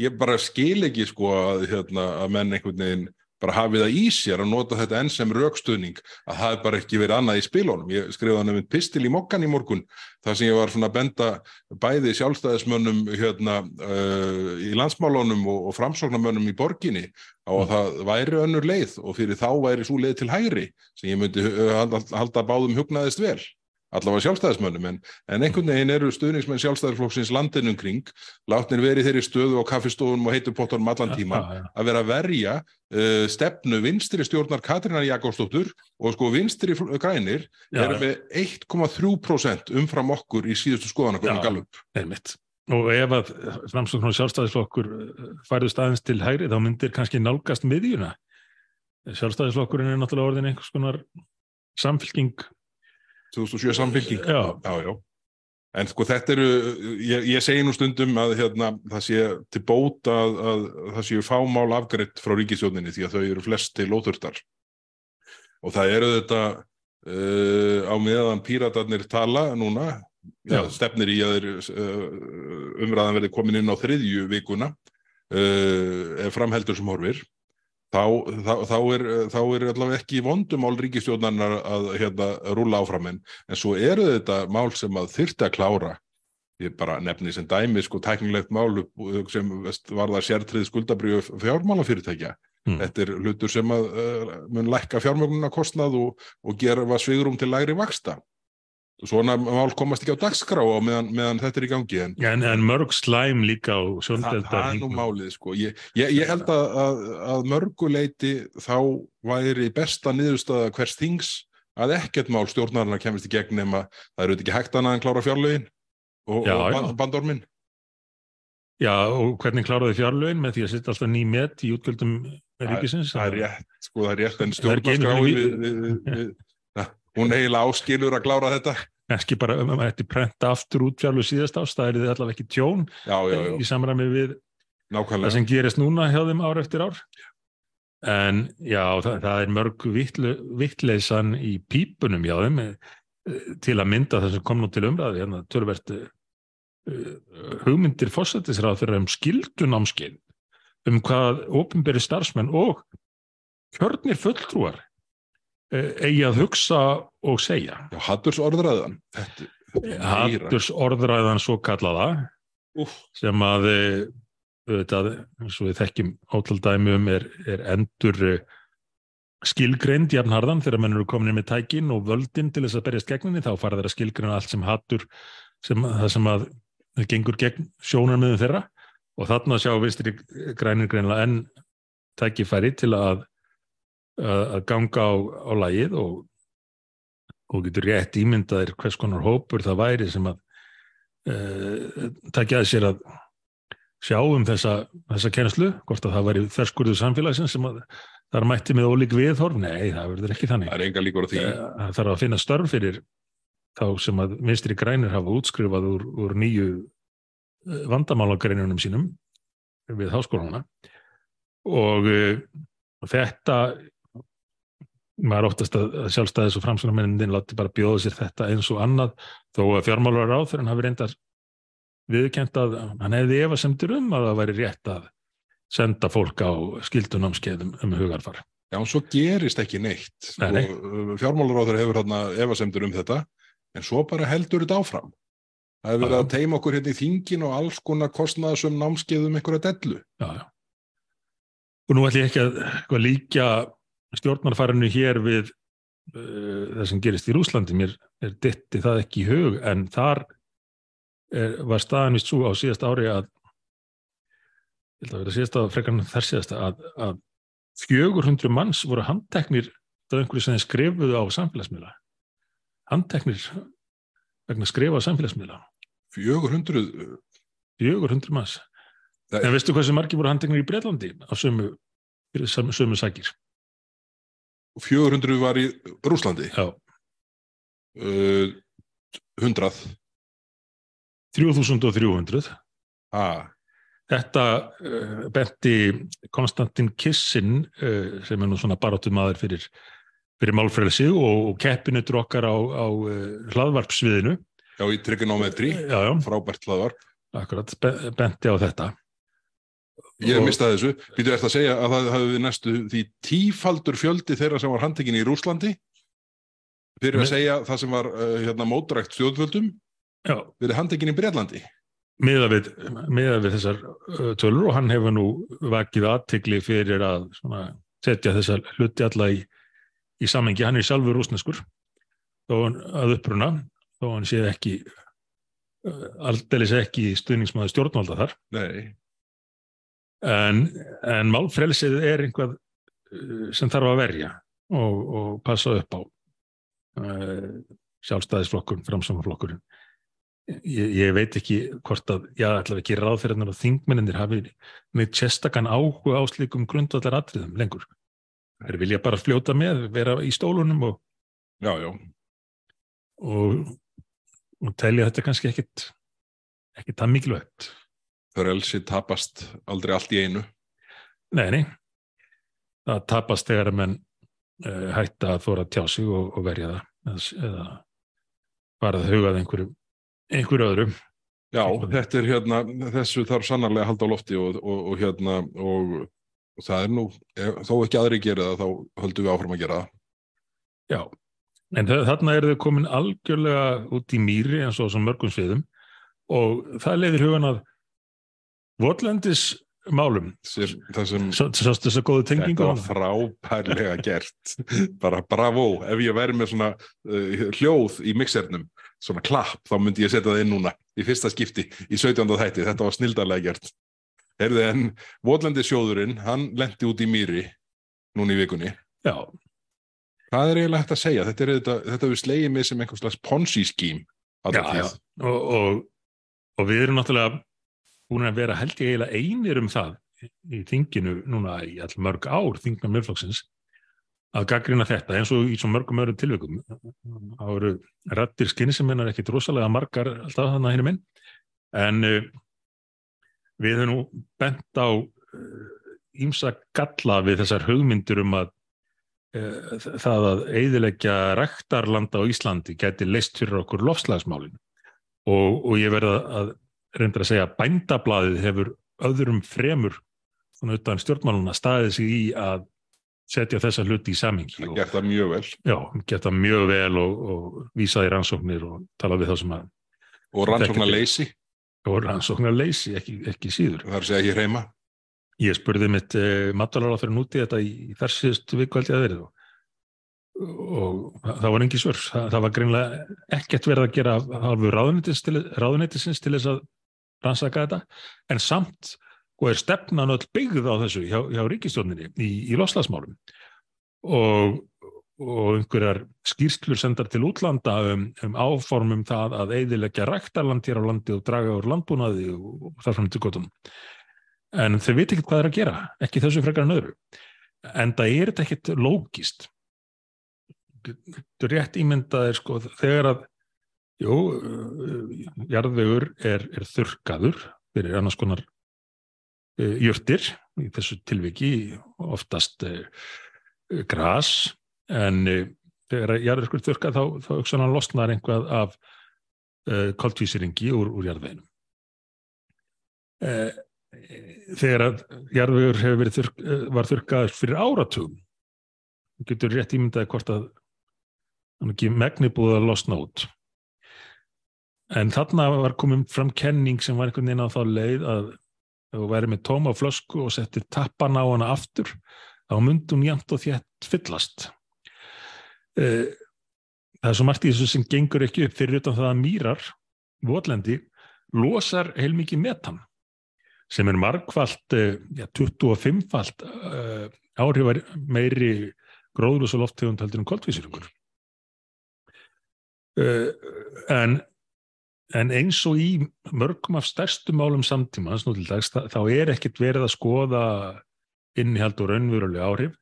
ég bara skil ekki sko að, hérna, að menn einhvern veginn bara hafi það í sér að nota þetta enn sem rökstuðning að það er bara ekki verið annað í spilunum. Ég skrifaði nefnt pistil í mokkan í morgun þar sem ég var svona að benda bæði sjálfstæðismönnum hérna uh, í landsmálunum og, og framsóknarmönnum í borginni á að það væri önnur leið og fyrir þá væri svo leið til hægri sem ég myndi halda báðum hugnaðist vel allavega sjálfstæðismönnum, en, en einhvern veginn eru stuðningsmenn sjálfstæðisflokksins landinum kring, látnir verið þeirri stöðu á kaffistofunum og heitupottunum allan tíma, að vera að verja uh, stefnu vinstri stjórnar Katrínar Jakobsdóttur og sko vinstri grænir eru með 1,3% umfram okkur í síðustu skoðanakonum Já. Gallup. einmitt. Og ef að framsókn og sjálfstæðisflokkur færðust aðeins til hægri, þá myndir kannski nálgast miðjuna. Sjálfstæðisflokkurinn er náttúrulega orðin einhvers konar samfylking. 2007 samfylking. Já, Já, já. En sko þetta eru, ég, ég segi nú stundum að hérna, það sé til bóta að, að það séu fámál afgreitt frá ríkisjóninni því að þau eru flest til óþurftar. Og það eru þetta uh, á meðan píratarnir tala núna, Já. stefnir í að þeir, uh, umræðan verði komin inn á þriðju vikuna, uh, ef framheldur sem horfir, þá, þá, þá, er, þá er allavega ekki vondumál ríkistjórnarinnar að hérna, rúla áfram en, en svo eru þetta mál sem að þyrfti að klára. Ég bara nefni sem dæmi sko tæknilegt mál sem var það sértrið skuldabriðu fjármálafyrirtækja. Hmm. þetta er hlutur sem að uh, mun lækka fjármögnuna kostnað og, og gera svigrum til lægri vaksta svona mál komast ekki á dagskrá á meðan, meðan þetta er í gangi en en, en mörg slæm líka á sjóndelda. það er nú málið sko ég, ég, ég held að, að, að mörguleiti þá væri besta niðurstaða hvers þings að ekkert mál stjórnarnar kemist í gegn nema það eru ekki hægt annað en klára fjárlögin og, Já, og já. ban- bandormin Já, og hvernig kláraði fjárlögin með því að setja alltaf ný met í útgjöldum ríkisins? það er rétt, sko það er rétt en Það na, hún eiginlega áskilur að klára þetta Ekki bara um að þetta prenta aftur út fjárlög síðast ást, það er þið allavega ekki tjón já, já, já, í samræmi við það nákvæmlega sem gerist núna hjá þeim ár eftir ár. En já, það, það er mörg vittleysan í pípunum hjá þeim eh, til að mynda það sem kom nú til umræði, hérna törvert hugmyndir fósættisráð fyrir um skildunámskeið um hvað ofinberi starfsmenn og kjörnir fulltrúar eh, eigi að hugsa og segja. já, hatturs orðræðan þetta, þetta er meira. Hatturs orðræðan svo kallaða Úff, sem að eh, auðvitað, eins og við þekkjum ótaldæmi um er, er endur eh, skilgreind jafnharðan þegar menn eru komin með tækin og völdin til þess að berjast gegninni þá fara þeirra skilgreina allt sem hattur sem, það sem að það gengur gegn sjónarmiðum þeirra og þarna sjá vinstri grænir greinlega enn tækifæri til að að ganga á, á lagið og, og getur rétt ímyndaðir hvers konar hópur það væri sem að uh, takja að sér að sjá um þessa, þessa kennslu, hvort að það væri þverskurðu samfélagsins sem að það er mætti með ólík viðhorf, nei það verður ekki þannig. Það er enga líkur á því. Uh, það þarf að finna störf fyrir þá sem að vinstri grænir hafa útskrifað úr, úr nýju vandamálagreinunum sínum við háskóluna og uh, þetta maður óttast að sjálfstæðis og framsunarmennin láti bara bjóða sér þetta eins og annað þó að fjármálar á hann hafi reyndar viðkent að hann hefði efasemtur um að það væri rétt að senda fólk á skildunámskeiðum um hugarfar. Já, svo gerist ekki neitt. Nei, nei. Uh, fjármálar á þeirra hefur hérna efasemtur um þetta en svo bara heldur þetta áfram. Það hefur verið að teima okkur hérna í þingin og alls konar kostnaðasum námskeiðum einhverja dellu. Já, já. Og nú ætlum ég ekki að eitthvað, líka stjórnarfærinu hér við uh, það sem gerist í Rúslandi. Mér er ditti það ekki í hug en þar er, var staðan vist svo á síðast ári að að að frekar en þar síðast að, að 400 manns voru handteknir af einhverju sem skrifuðu á samfélagsmiðla. Handteknir vegna skrifa á samfélagsmiðla. 400, uh, 400 manns. Það- En veistu hvað sem margir voru handteknir í Breitlandi á sömu, sömu, sömu sækir? 400 var í Rúslandi. Uh, 100. 3300. Ah, Þetta uh, benti Konstantin Kissin uh, sem er nú svona barátumadur fyrir, fyrir málfrelsi og, og keppinutur okkar á, á uh, hlaðvarpsviðinu. já, í trigonometri. Frábært hlaðvarp. akkurat, be, benti á þetta. Ég Og- mistaði þessu. Býtu eftir að segja að það hafi næstu því tífaldur fjöldi þeirra sem var handtekinn í Rúslandi fyrir að segja það sem var uh, hérna, mótrækt stjórnvöldum Já, verið handtekinn í Breitlandi. miða við, við þessar uh, tölur og hann hefur nú vakið aðtegli fyrir að svona, setja þessar hluti alla í, í samengi. Hann er sjálfur rúsneskur þó hann að uppruna þó hann sé ekki uh, aldeilis ekki stuðningsmaður stjórnvalda þar Nei. En, en málfrelsið er einhvað uh, sem þarf að verja og, og passa upp á uh, sjálfstæðisflokkurinn, framsamaflokkurinn ég, ég veit ekki hvort að, já, ætla ekki ráðferðarnar og þingmenninir hafi með sérstakann áhuga á slíkum grundvallar atriðum lengur. Þeir vilja bara fljóta með, vera í stólunum og, Já, já. og, og telja þetta kannski ekkit ekki það mikilvægt. Frelsi tapast aldrei allt í einu. Nei, nei. Það tapast þegar að menn uh, hætta að þóra tjá sig og, og verja það eða, bara að hugað einhverju, einhverju öðru. Já, þetta er hérna, þessu þarf sannarlega að halda á lofti og, og, og hérna og, það er nú, þó ekki aðri gera það, þá höldum við áfram að gera það. Já, en þa- þarna eru þau komin algjörlega út í mýri eins og mörgum sviðum og það leiðir hugan að votlendis málum, Sér, það sem sástu þess að góðu þetta tengingu var frábærlega gert, bara bravo, ef ég væri með svona uh, hljóð í mixernum, svona klapp, þá myndi ég setja það inn núna í fyrsta skipti í 17. þætti, þetta var snildarlega gert. Heyrðu, en Votlendi sjóðurinn, hann lendi út í mýri núna í vikunni. Já, Hvað er eiginlega hægt að segja? Þetta er þetta, þetta við slegið mig sem einhvers slags ponzi-skím. já, já. Og, og, og við erum náttúrulega búin að vera held ég eiginlega einir um það í þinginu núna í all mörg ár, þingna miðflokksins, að gaggrina þetta eins og í svo mörgum öðrum tilvikum. Það eru rættir skynseminar ekkit rosalega margar alltaf þannig að hinum inn, en uh, við höfum nú bent á ímsa galla við þessar hugmyndir um að uh, það að eiðileggja ræktarlanda á Íslandi geti leist fyrir okkur lofslagsmálin og, og ég verða að reynda að segja að bændablaðið hefur öðrum fremur svona utan stjórnmáluna staðið sig í að setja þessa hluti í samingi Það og gert það mjög vel. já, geta mjög vel og, og vísa í rannsóknir og tala við þá sem að Og rannsóknar leysi, og rannsóknar leysi ekki, ekki síður. það er að segja hér heima. Ég spurði mitt eh, matvalara fyrir núti þetta í, í þar held ég að verið og, og það það var engi svör. Það, það var greinlega ekkert verið að gera halvu ráðuneytis til, ráðuneytisins til þess að rannsaka þetta en samt og er stefnan öll byggð á þessu hjá, hjá ríkistjórninni í, í loslasmálum og, og einhverjar skýrslur sendar til útlanda um, um áformum það að eidilegja ræktarland hér á landi og draga úr landbúnaði og, og þar fram til gotum. En þau veit ekki hvað er að gera, ekki þessu frekar en öðru. En það er ekkit lógist. Rétt ímyndaðir sko þegar að, jú, jarðvegur er, er þurkaður fyrir annars konar uh, jörtir, í þessu tilviki oftast uh, gras, en uh, þegar jarðvegur þurkað þá, þá auksanan losnar einhvað af koltvísiringi úr, úr jarðveginum. Þegar að jarðvegur þurk, var þurkaður fyrir áratugum, getur rétt ímyndaði hvort að hann ekki megni búið að losna út. En þarna var komið fram kenning sem var einhvern veginn á þá leið að þú væri með tóma flösku og settir tappan á hana aftur, þá myndi hún jæmt og þétt fyllast. Það er svo margt í þessu sem gengur ekki upp fyrir utan það að mýrar, votlendi, losar heilmikið metan sem er margfalt, ja, 25-falt uh, áhrifar meiri gróðlösa lofttegund heldur um koldvísirungur. En En eins og í mörgum af stærstu málum til dags, þá er ekkert verið að skoða innihald og raunverulega áhrif.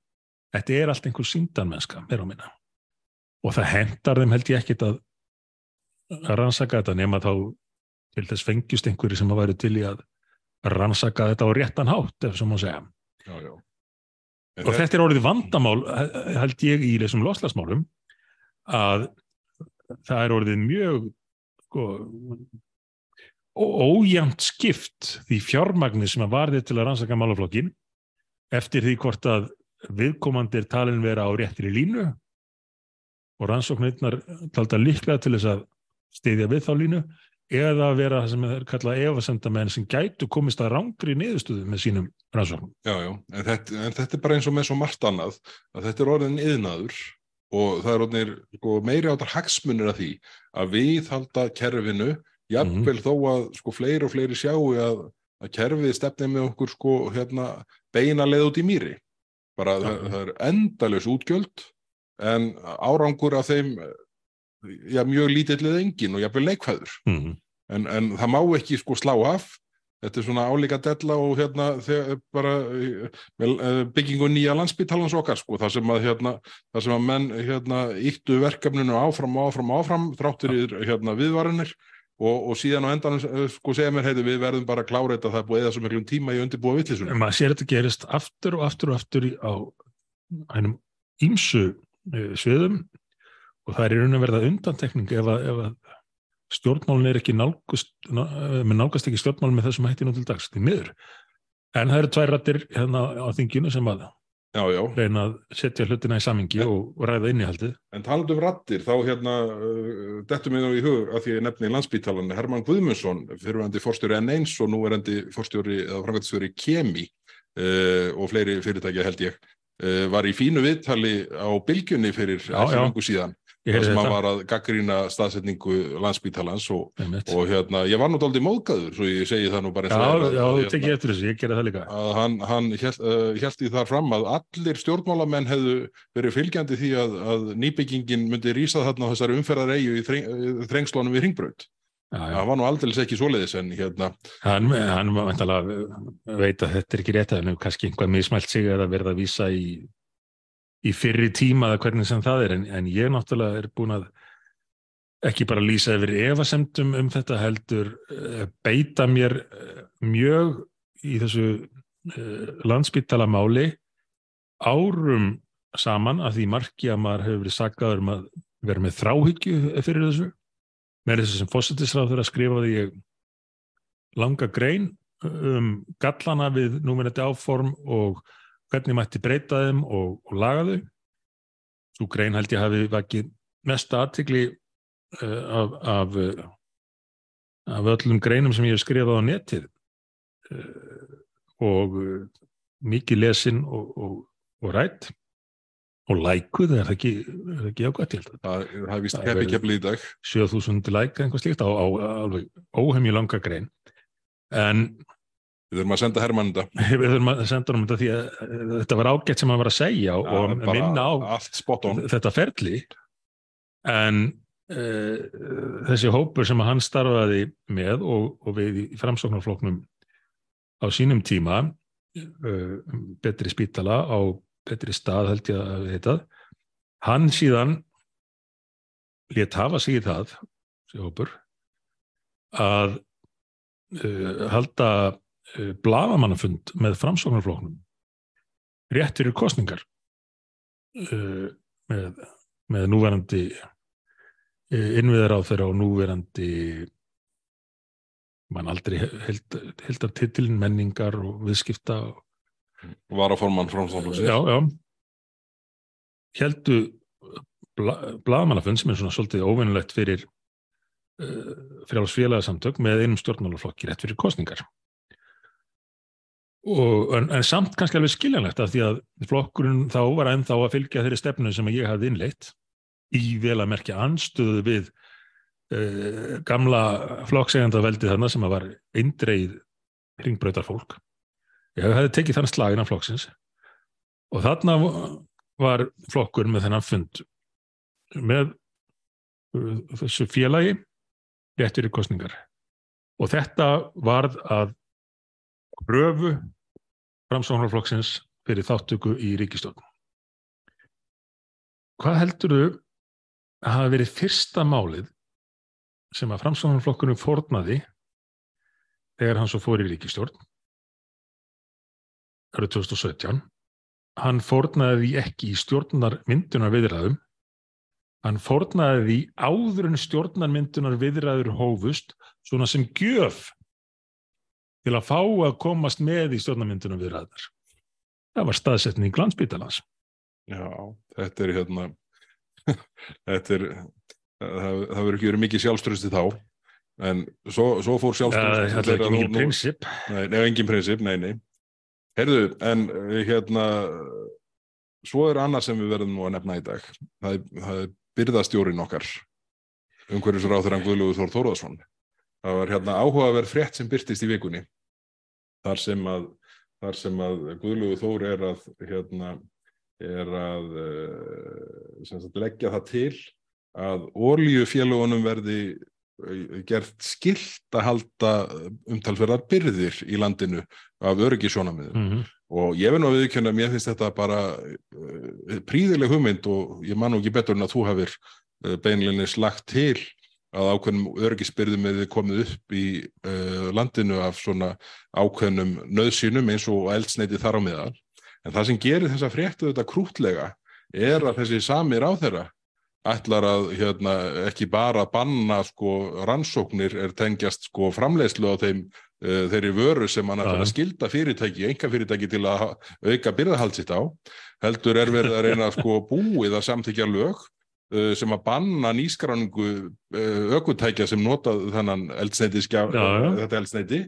Þetta er allt einhver síndanmennska, mér á minna. Og það hendar þeim held ég ekkert að, að rannsaka þetta nema þá til þess fengjust einhverju sem að væri til í að rannsaka þetta á réttan hátt, ef sem má segja. Já, já. Og þetta er orðið vandamál, held ég, í þessum loslasmálum, að það er orðið mjög sko, ójæmt skipt því fjármagnir sem að varði til að rannsaka málaflokkin eftir því hvort að viðkomandi er talin vera á réttri línu og rannsóknirnar talda líklega til þess að stiðja við þá línu eða að vera það sem er kallað efasendamenn sem gætu komist að rángri niðurstöðu með sínum rannsóknum. Já, já, en en þetta er bara eins og með svo margt annað að þetta er orðin yðnaður og það er orðinir sko, meiri áttar hagsmunir af því að við halda kerfinu jafnvel mm -hmm. þó að sko, fleiri og fleiri sjáu að, að kerfið stefnið með okkur sko, hérna, beina leð út í mýri bara það, það er endalus útgjöld en árangur af þeim já, mjög lítillið engin og jafnvel leikfæður mm -hmm. en, en það má ekki sko slá af Þetta er svona álíka della og hérna þegar bara byggingu nýja landsbyttalans okkar sko, þar sem að hérna, þar sem að menn hérna íttu verkefninu áfram og áfram og áfram þráttur í hérna viðvarinir og, og síðan á endan sko segja mér heiti við verðum bara að klára þetta það er búið eða svo miklum tíma í undirbúa vittlisunum. En maður sér þetta gerist aftur og aftur og aftur á hænum ímsu sviðum og það er í raun að verða undantekning ef að, ef að stjórnmálun er ekki nálgast, með nálgast ekki stjórnmálun með þessum hætti nú til dags, því miður. En það eru tvær rættir hérna á þinginu sem að já, já. reyna að setja hlutina í samingi en, og, ræða innihaldið. En talandum rættir, þá hérna, uh, dettum við nú í hug að því ég nefni í landsbítalan Herman Guðmundsson, fyrirvændi fórstjóri N1 og nú er endi fórstjóri eða framkvæmstjóri Kemi uh, og fleiri fyrirtækja held ég, uh, var í fínu viðtali á bylgjunni fyrir langu síðan þar sem hann var að gaggrína staðsetningu landsbítalans og, og hérna, ég var nú aldrei móðgæður svo ég segi það nú bara Já, að, já, þú tekið eftir þessu, ég gerði það líka. að hann, hann held, uh, held í þar fram að allir stjórnmálamenn hefðu verið fylgjandi því að, að nýbyggingin myndi rýsa þarna á þessari umferðareigu í þreng, þrengslónum við Ringbraut það var nú aldrei ekki svoleiðis en hérna. Hann, hann veit að þetta er ekki rétt hefur kannski einhvað mismælt sig að verða að vísa í í fyrri tíma eða hvernig sem það er en, en ég náttúrulega er búin að ekki bara lýsa yfir evasemtum um þetta heldur uh, beita mér uh, mjög í þessu uh, landsbyttala máli árum saman að því marki að maður hefur verið saggaður um að vera með þráhyggju fyrir þessu. Með þessu sem fósittisráður að skrifa því langa grein um gallana við númerandi áform og hvernig mætti breyta þeim og, og laga þau. Svo grein held ég hafi vakið mest aðtikli uh, af, af, uh, af öllum greinum sem ég hef skrifað á netið. Uh, og mikið lesin og, og, og rætt. Og lækuð, er það ekki, ekki ágætt ég held að það, það er vist keppi keppli í dag. 7000 læk, einhvers líkt á, á alveg óhemju langa grein. En Við þurfum að senda Hermann þetta. Við þurfum að senda honum þetta því að uh, þetta var ágætt sem hann var að segja Já, og minna á þetta ferli en uh, þessi hópur sem hann starfaði með og, og við í framsóknarfloknum á sínum tíma uh, betri spítala á betri stað held ég að heitað hann síðan lét hafa sig í það þessi hópur að uh, halda bladamannafund með framsóknarfloknum rétt fyrir kostningar uh, með, með núverandi innviðar á þeirra og núverandi mann aldrei held, heldar titilin menningar og viðskipta og Varaformann framstofnflokksins. já, já heldu bla, blaðamannafund sem er svona svolítið óvinnulegt fyrir uh, frjálfsfélagsamtök með einum stjórnmálaflokki rétt fyrir kostningar og, en, en samt kannski alveg skiljanlegt af því að flokkurinn þá var ennþá að fylgja þeirri stefnu sem ég hafði innleitt í vel að merkja anstöðu við uh, gamla flokksegenda veldi þarna sem var eindreið hringbrautar fólk ég hefði tekið þann slagin af flokksins og þarna var flokkur með þennan fund með uh, þessu félagi rétt fyrir kostningar og þetta varð að pröfu framsóknarflokksins fyrir þáttöku í ríkistjórn hvað heldur þau að hafa verið fyrsta málið sem að framsóknarflokkurinn fórnaði þegar hann svo fór í ríkistjórn árið 2017 hann fórnaði því ekki í stjórnar myndunar viðræðum hann fórnaði því áður en stjórnar myndunar viðræður hófust svona sem gjöf til að fá að komast með í stjórnar myndunar viðræðar það var staðsetning landsbytalans Já, þetta er hérna þetta er það, það verður ekki verið mikið sjálfströsti þá en svo, svo fór það sjálfströsti er ekki mikið prinsip. Nei, nei, engin prinsip, nei, nei. Heyrðu, en eh, hérna svo er annað sem við verðum nú að nefna í dag. Það það er byrðastjórin okkar umhverjus ráður hann Guðlúður Þór Þórðarsson það var hérna áhugaverð frétt sem byrtist í vikunni þar sem að, þar sem að Guðlúður Þór er að hérna er að uh, sagt, leggja það til að oljufélagunum verði uh, gert skilt að halda umtalsverðar byrðir í landinu af öryggisjónamiðum mm -hmm. og ég nú að viðkjöna að mér finnst þetta bara uh, príðileg hugmynd og ég man nú ekki betur en að þú hafir beinlinni slagt til að ákveðnum örgisbyrðum eða komið upp í uh, landinu af svona ákveðnum nöðsynum eins og eldsneiti þar á meðal. En það sem gerir þessa fréttu þetta krútlega er að þessi sami ráþeira ætlar að hérna, ekki bara banna sko, rannsóknir er tengjast sko, framleiðslu á þeim uh, þeirri vöru sem hann ætlar að skilda fyrirtæki, enga fyrirtæki til að auka byrðahald sitt á heldur er verið að reyna sko, búið að samþykja lög sem að banna nýskráningu uh, aukutækja sem nota þannan eldsneiti, skjá, þetta eldsneiti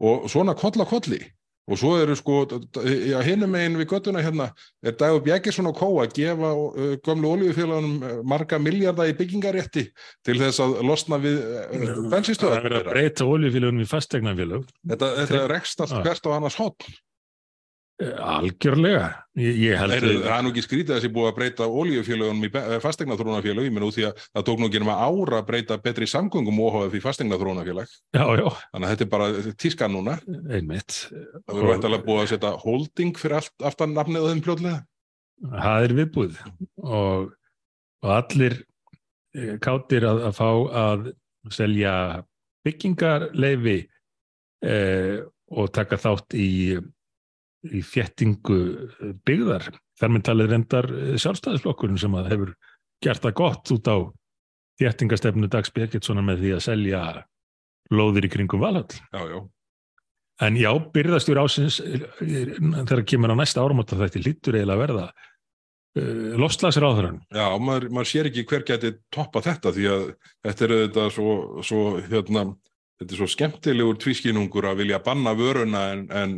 og svona koll að kolli og svo eru sko, já, hinum megin við göttuna hérna, er Dagur Bjækisson og Kó að gefa uh, gömlu oljufélagunum marga miljardar í byggingarétti til þess að losna við uh, bensinstöðar. Það er að breyta oljufélagunum í fastegnafélög. Þetta, þetta rekst allt hvert á annars hotn. Algjörlega. Held að... Það er nú ekki skrítið að þessi búið að breyta oljufélagunum í fastegnaþrónafélag, ég menn út því að það tók nú ekki nema ára að breyta betri samgöngum óháðið fyrir fastegnaþrónafélag. Já, já. Þannig að þetta er bara tískan núna. Einmitt. Það verður vært búið að setja holding fyrir allt, aftan nafnið á þeim pljóðlega. Það er viðbúið og, og allir káttir að, að fá að selja byggingarleifi eh, og taka þátt í í þjettingu byggðar. Þar með talið reyndar sjálfstæðisflokkurinn sem að hefur gert það gott út á þjettingastefnu Dags Birgitssonar með því að selja lóðir í kringum valhall. Já, já. En já, byrðastjóri ásins þegar kemur á næsta áramóta þetta lítur eiginlega að verða uh, lofslagsir á þeirra. Já, maður, maður sér ekki hver geti toppa þetta því að þetta er þetta svo, svo hérna þetta er svo skemmtilegur tvískinungur að vilja banna vöruna en, en,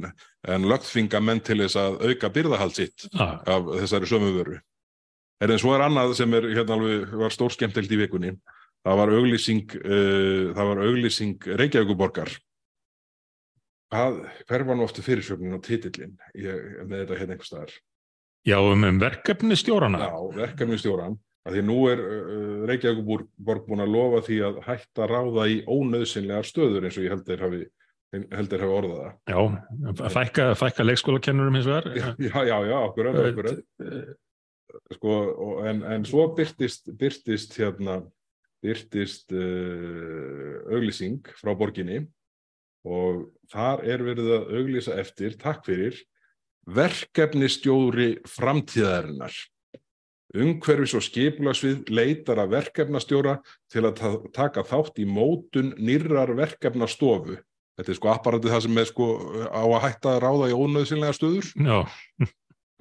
en lögtfinga menn til þess að auka byrðahald sitt ah. af þessari sömu vöru. En svo er annað sem er hérna alveg var stór skemmtilt í vikunni. Það var auglýsing, uh, það var auglýsing Reykjavíkuborgar hvað, hver var nú ofta fyrirsögnin og titillin ég, með þetta hérna einhver staðar Já, um, um verkefni stjórana. Já, verkefni stjóran að því nú er uh, Reykjavík borg búin að lofa því að hætta ráða í ónöðsynlegar stöður eins og ég held þeir hafi, held þeir hafi orðað það. Já, að fækka, fækka leikskólakennurum hins vegar. Já, já, já, já akkurat, akkurat sko, og, en, en svo byrtist, byrtist hérna byrtist uh, auglýsing frá borginni og þar er verið að auglýsa eftir, takk fyrir verkefnistjóri framtíðarinnar. Umhverfis og skipulagsvið leitar að verkefnastjóra til að ta taka þátt í mótun nýrar verkefnastofu þetta er sko apparatið það sem er sko á að hætta að ráða í ónöðsynlega stöður Já,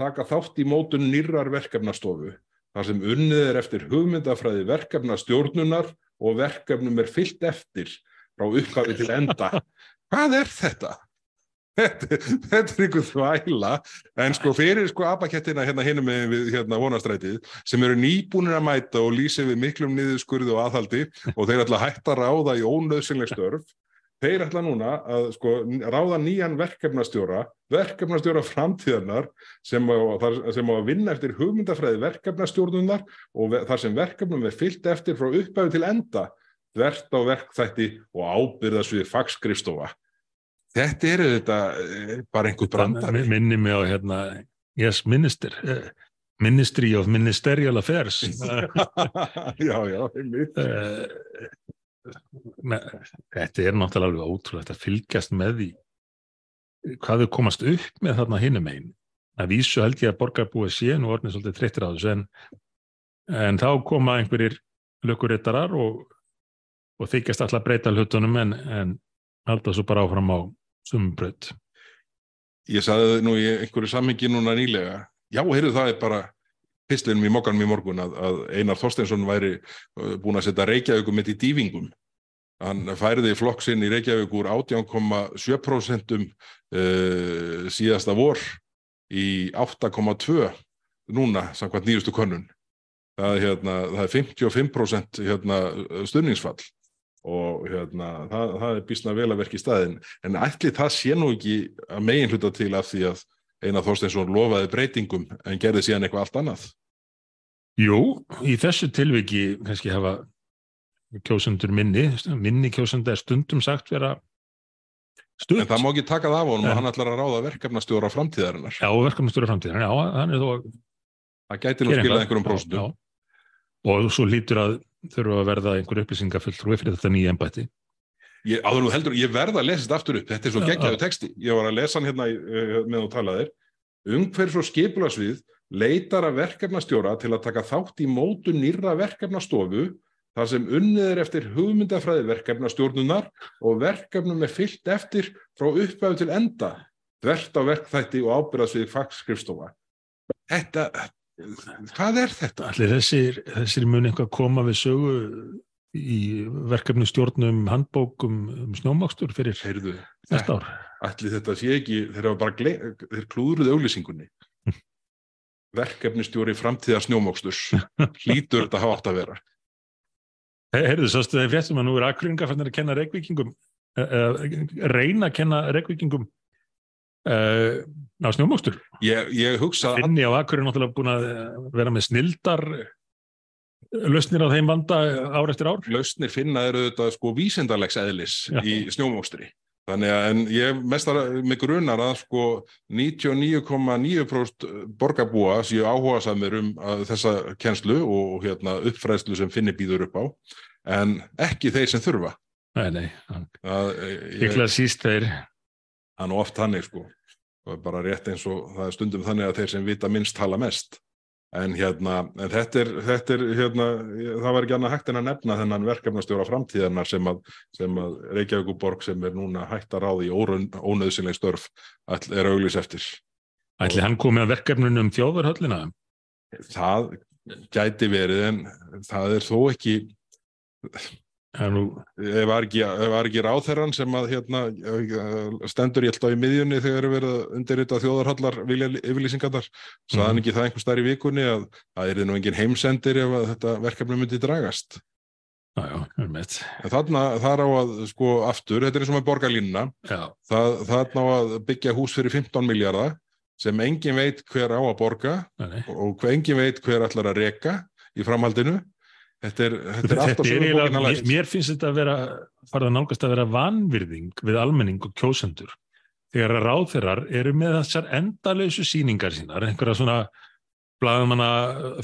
taka þátt í mótun nýrar verkefnastofu þar sem unnið er eftir hugmyndafræði verkefnastjórnunar og verkefnum er fyllt eftir frá upphafi til enda. Hvað er þetta? Þetta, þetta er einhver þvæla en sko fyrir sko abakettina hérna hinum með við hérna vonastrætið sem eru nýbúnir að mæta og lýsa við miklum niðurskurðu og aðhaldi og þeir ætla að hætta að ráða í ónöðsynleg störf þeir ætla núna að sko ráða nýjan verkefnastjóra verkefnastjóra framtíðarnar sem á, sem á að vinna eftir hugmyndafræði verkefnastjórnunar og þar sem verkefnum er fyllt eftir frá upphæfi til enda þvert á verkþætti og ábyrðasvið fagskrifstofa. Þetta er þetta bara einhver brandari Mi- minni mig á hérna, yes, minister, uh, Ministry of Ministerial Affairs. já, já, einmitt. Uh, þetta er náttúrulega ótrúlegt að fylgjast með því hvað þau komast upp með þarna hinum einn að vísu held ég að borgarbúið sé nú orðin svolítið þreyttir á þessu en, en þá koma einhverjir lökurittarar og, og þykjast alltaf breyta hlutunum en, en halda svo bara áfram á sumbröð ég saði nú í einhverju samhengi núna nýlega já, heyrðu það er bara pistlinum í mokkanum í morgun að, að Einar Þorsteinsson væri uh, búin að setja Reykjavíkum mitt í dývingum hann færiði flokksinn í Reykjavík úr 18,7% uh, síðasta vor í 8,2 núna samkvæmt nýjustu könnun. Það er, hérna, það er 55% hérna, stunningsfall og hérna, það, það er býsna vel að verka í staðin. En ætli það sé nú ekki að megin hluta til af því að Einar Þorsteinsson lofaði breytingum en gerði síðan eitthvað allt annað. Jú, í þessu tilviki kannski hafa kjósendur minni, minni kjósenda er stundum sagt vera stutt. En það má ekki taka það af honum að hann ætlar að ráða verkefnastjóra framtíðarinnar. Já, verkefnastjóra framtíðar, já, hann er þó að það gæti nú skilað einhverjum Já, prósentum. já. Og svo lítur að þurfa að verða einhver upplýsingafulltrúi fyrir þetta nýja embætti. Ég, áður nú heldur, ég verða að lesa þetta aftur upp. Þetta er svo geggjaðu texti, ég var að lesa hann hérna uh, með þú talaðir. Umhverfis og skipulagsvið leitar að verkefnastjóra til að taka þátt í mótu nýrra verkefnastofu þar sem unnið er eftir hugmyndafræði verkefnastjórnunar og verkefnum er fyllt eftir frá upphæfu til enda þvert á verkþætti og ábyrðasvið fagskrifstofa. Þetta, hvað er þetta? Allir þessir, þessir mun eitthvað koma við sögu í verkefni stjórnum handbókum um snjómakstur fyrir Heyrðu, næsta ár. ætli þetta sé ekki, þeir þeir klúðruð auglýsingunni verkefnistjóri framtíðar snjómoksturs hlýtur þetta hafa átt að vera He- Heyrðu, sástu þeir fréttum að nú er akkuringar fannir að kenna reykvíkingum, uh, reyna að kenna reykvíkingum uh, á snjómakstur. ég, ég hugsa Finni á akkurin náttúrulega búin að eh, vera með snildar lausnir á þeim vanda ár eftir ár. lausnir finna eru þetta sko vísindarlegs eðlis Já. í snjómokstri þannig að ég mestar með grunar að sko 99,9% borgarbúa séu áhuga samir um að þessa kennslu og, hérna uppfræðslu sem finni býður upp á en ekki þeir sem þurfa Nei, nei, ég, ykkurlega síst þeir. nú oft þannig sko bara rétt eins og það er stundum þannig að þeir sem vita minnst tala mest en hérna, en þetta er, þetta er hérna, það var ekki annað hægt en að nefna þennan verkefnastjóra framtíðarnar sem að, sem að Reykjavíkuborg sem er núna hægt að ráði í ónöðsynleg störf er auglýs eftir Ætli hann komið að verkefninu um þjóðarhöllina? það gæti verið en það er þó ekki Það var ekki, ekki ráþerran sem að hérna, stendur ég alltaf í miðjunni þegar er verið að undirrita þjóðarhallar yfirlýsingarnar saðan Mhm. ekki það einhver stær í vikunni að það er nú engin heimsendir ef þetta verkefni myndi dragast Já, já, um eitt. En þarna, þar á að, sko, aftur, þetta er eins og með borgarlínuna, það, þarna á að byggja hús fyrir 15 miljardar sem engin veit hver á að borga nei, og engin veit hver ætlar að reka í framhaldinu. Þetta er, þetta er Þetta er eiginlega, mér, mér finnst þetta að vera, farið að nálgast að vera vanvirðing við almenning og kjósendur. Þegar að ráðherrar eru með þessar endalausu sýningar sínar, einhverja svona blaðmanna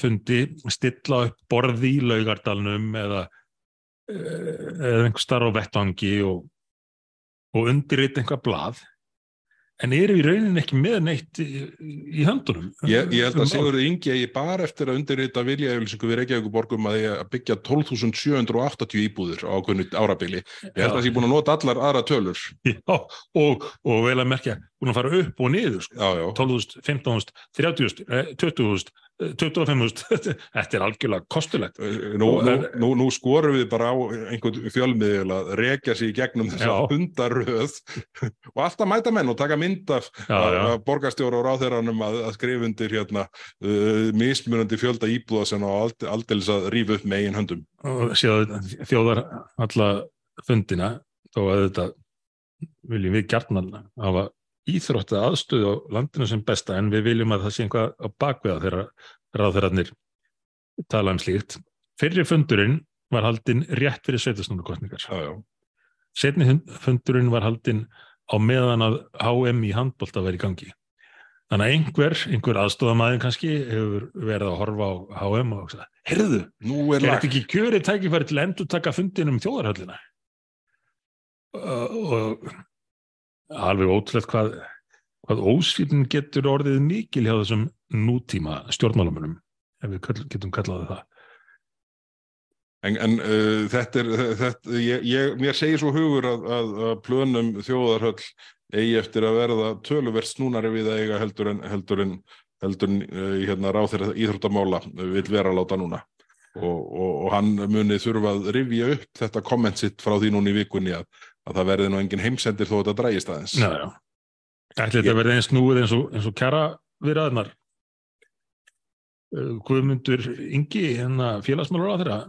fundi, stilla upp borði í laugardalnum eða, eh, eða einhver starf á vettvangi og, og undirrit einhver blað, en eru í rauninni ekki með neitt í, í höndunum. Ég, ég held að. Sigurður Ingi eigi bara eftir að undirrita viljaauðlýsingu við Reykjavík borgum að, að byggja 12.780 íbúður á ákveðnu árabili. Ég held að það sé búin að nota allar aðra tölur. Já, og, og vel að merkja, búin að fara upp og niður, sko. Já, já. 12.000, 15.000, 30.000, eh, 20.000, eh, 25.000, þetta er algjörlega kostulegt. Nú, Og nú, nú, nú skorum við bara á einhvern fjölmiðil að rekja sig í gegnum þessa Já. hundaröð og alltaf mæta menn og taka mynd já. af borgarstjóra og ráðherranum að, að skrifa undir hérna, uh, mismunandi fjölda íbúða sem á ald- aldeilis að rífa upp með eigin höndum. Og séu þjóðar alla fundina, þó að þetta viljum við gjarnan hafa íþrótta aðstöðu á landinu sem besta, en við viljum að það sé einhvað á bakveða þegar ráðherrarnir tala um slíkt. Fyrri fundurinn var haldinn rétt fyrir já. Setni fundurinn var haldinn á meðan að HM í handbolta væri í gangi. Þannig að einhver, einhver aðstofamæðin kannski hefur verið að horfa á HM og sagt, heyrðu, Nú er þetta ekki kjörið tækifæri til að endur taka fundin um þjóðarhöllina? Uh, og alveg ótrúlega hvað, hvað ósýtin getur orðið mikil hjá þessum nútíma stjórnmálamunum, ef við getum kallaði það. En, en uh, þetta er, þetta, ég, ég, mér segir svo hugur að, að, að plönum þjóðarhöll eigi eftir að verða töluvert snúnari við að eiga heldur en, heldur en, heldur en uh, hérna, ráð þeirra íþróttamála vil vera að láta núna. Og, og, og hann muni þurfa að rifja upp þetta komment sitt frá því núna í vikunni að, að það verði nú engin heimsendir þó þetta drægist aðeins. Já, já. Ætli þetta verði eins núið eins og, og kjara viðraðnar. Guðmundur Ingi, hérna félagsmálur á þeirra.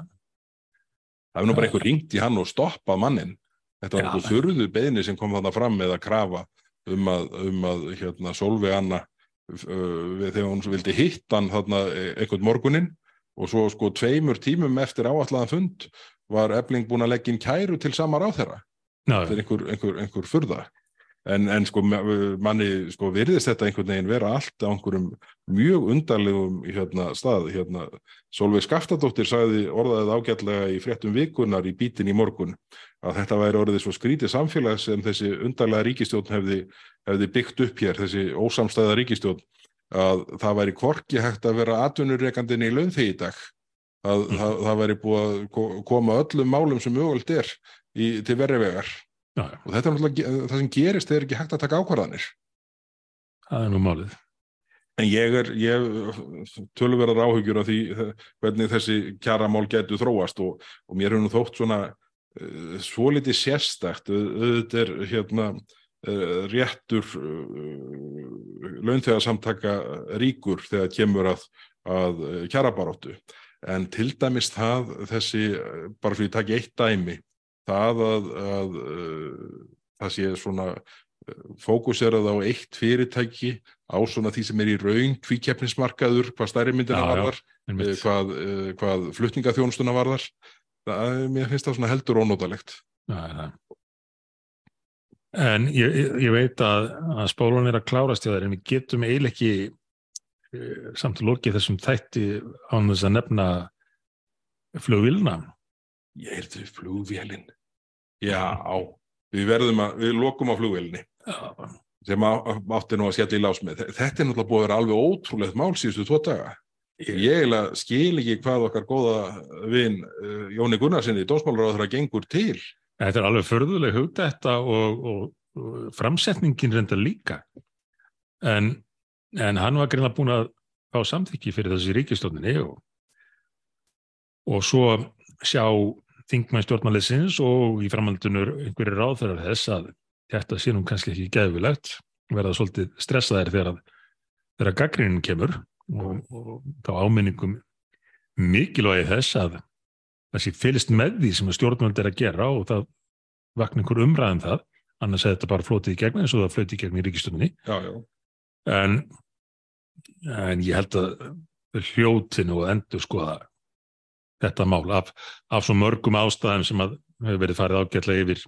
Það hefur nú bara einhver ringt í hann og stoppað mannin. Þetta var einhver þurðu beðni sem kom þarna fram með að krafa um að, um að hérna, Solveig Anna uh, þegar hún vildi hitt hann þarna e- einhvern morguninn og svo sko tveimur tímum eftir áallaðan fund var Ebling búin að leggja inn kæru til sama ráðherra. Já, Þetta er einhver, einhver, einhver furða. En, en sko ma- manni sko virðist þetta einhvern veginn vera allt á einhverjum mjög undarlegum hérna, stað. Hérna, Solveig Skaftadóttir sagði orðaðið ágætlega í fréttum vikunar í bítin í morgun að þetta væri orðið svo skrítið samfélag sem þessi undarlega ríkistjórn hefði, hefði byggt upp hér, þessi ósamstæða ríkistjórn, að það væri kvorki hægt að vera atvinnureikandin í launþegi í dag. Að Mhm. það, það væri búið að ko- koma öllum málum sem mögult er í, til verri vegar. Já, já, Og þetta er náttúrulega það sem gerist þegar ekki hægt að taka ákvarðanir. það er nú málið. En ég er, ég tölverðar áhugjur af því hvernig þessi kjaramál getur þróast og, og mér hefur nú þótt svona uh, svolítið sérstakt, Au- auðvitað er hérna uh, réttur launþegarsamtaka ríkur þegar kemur að, að uh, kjarabaróttu. En til dæmis það, þessi, bara svo ég taki eitt dæmi, það að, að uh, það sé svona fókuserað á eitt fyrirtæki á svona því sem er í raun tvíkeppnismarkaður, hvað stærri myndina Já, já, varðar, eh, Einmitt. hvað, eh, hvað flutningaþjónustuna varðar. Það, mér finnst það svona heldur ónótalegt. Já, já, já. En ég, ég- veit að, að spólan er að klárast hjá þær en við getum eiginlega ekki samt lokið þessum þætti án þess að nefna flugvilna. Ég er til flugvélinn. Já, við verðum að, við lokum á flugvélinni Já, sem á- átti nú að skella í lás með. Þetta er náttúrulega búið að vera alveg ótrúlegt mál síðustu tvo daga. Ég eiginlega skil ekki hvað okkar góða vin uh, Jóni Gunnarsinni, dósmálaráður að gengur til. Þetta er alveg förðuleg hugdætta og, og, og framsetningin reynda líka. En, en hann var greinlega búin að fá samþykki fyrir þessi ríkistofninni og, og svo sjá þingmenn stjórnmælisins og í framhaldunur einhverju ráðferðar þess að þetta sé nú kannski ekki geðvilegt, verða svolítið stressaðir þegar, að- þegar gaggrinin kemur og, og þá áminningum mikilvægi þess að það sé fylgst með því sem stjórnvöld er að gera og það vakna einhver umræðum það. Annars hefði þetta bara flótið í gegn eins og það flötið í gegn í ríkistöndinni en, en ég held að hljótinu og endur skoða þetta mál af, af svo mörgum ástæðum sem að hefur verið farið ágætlega yfir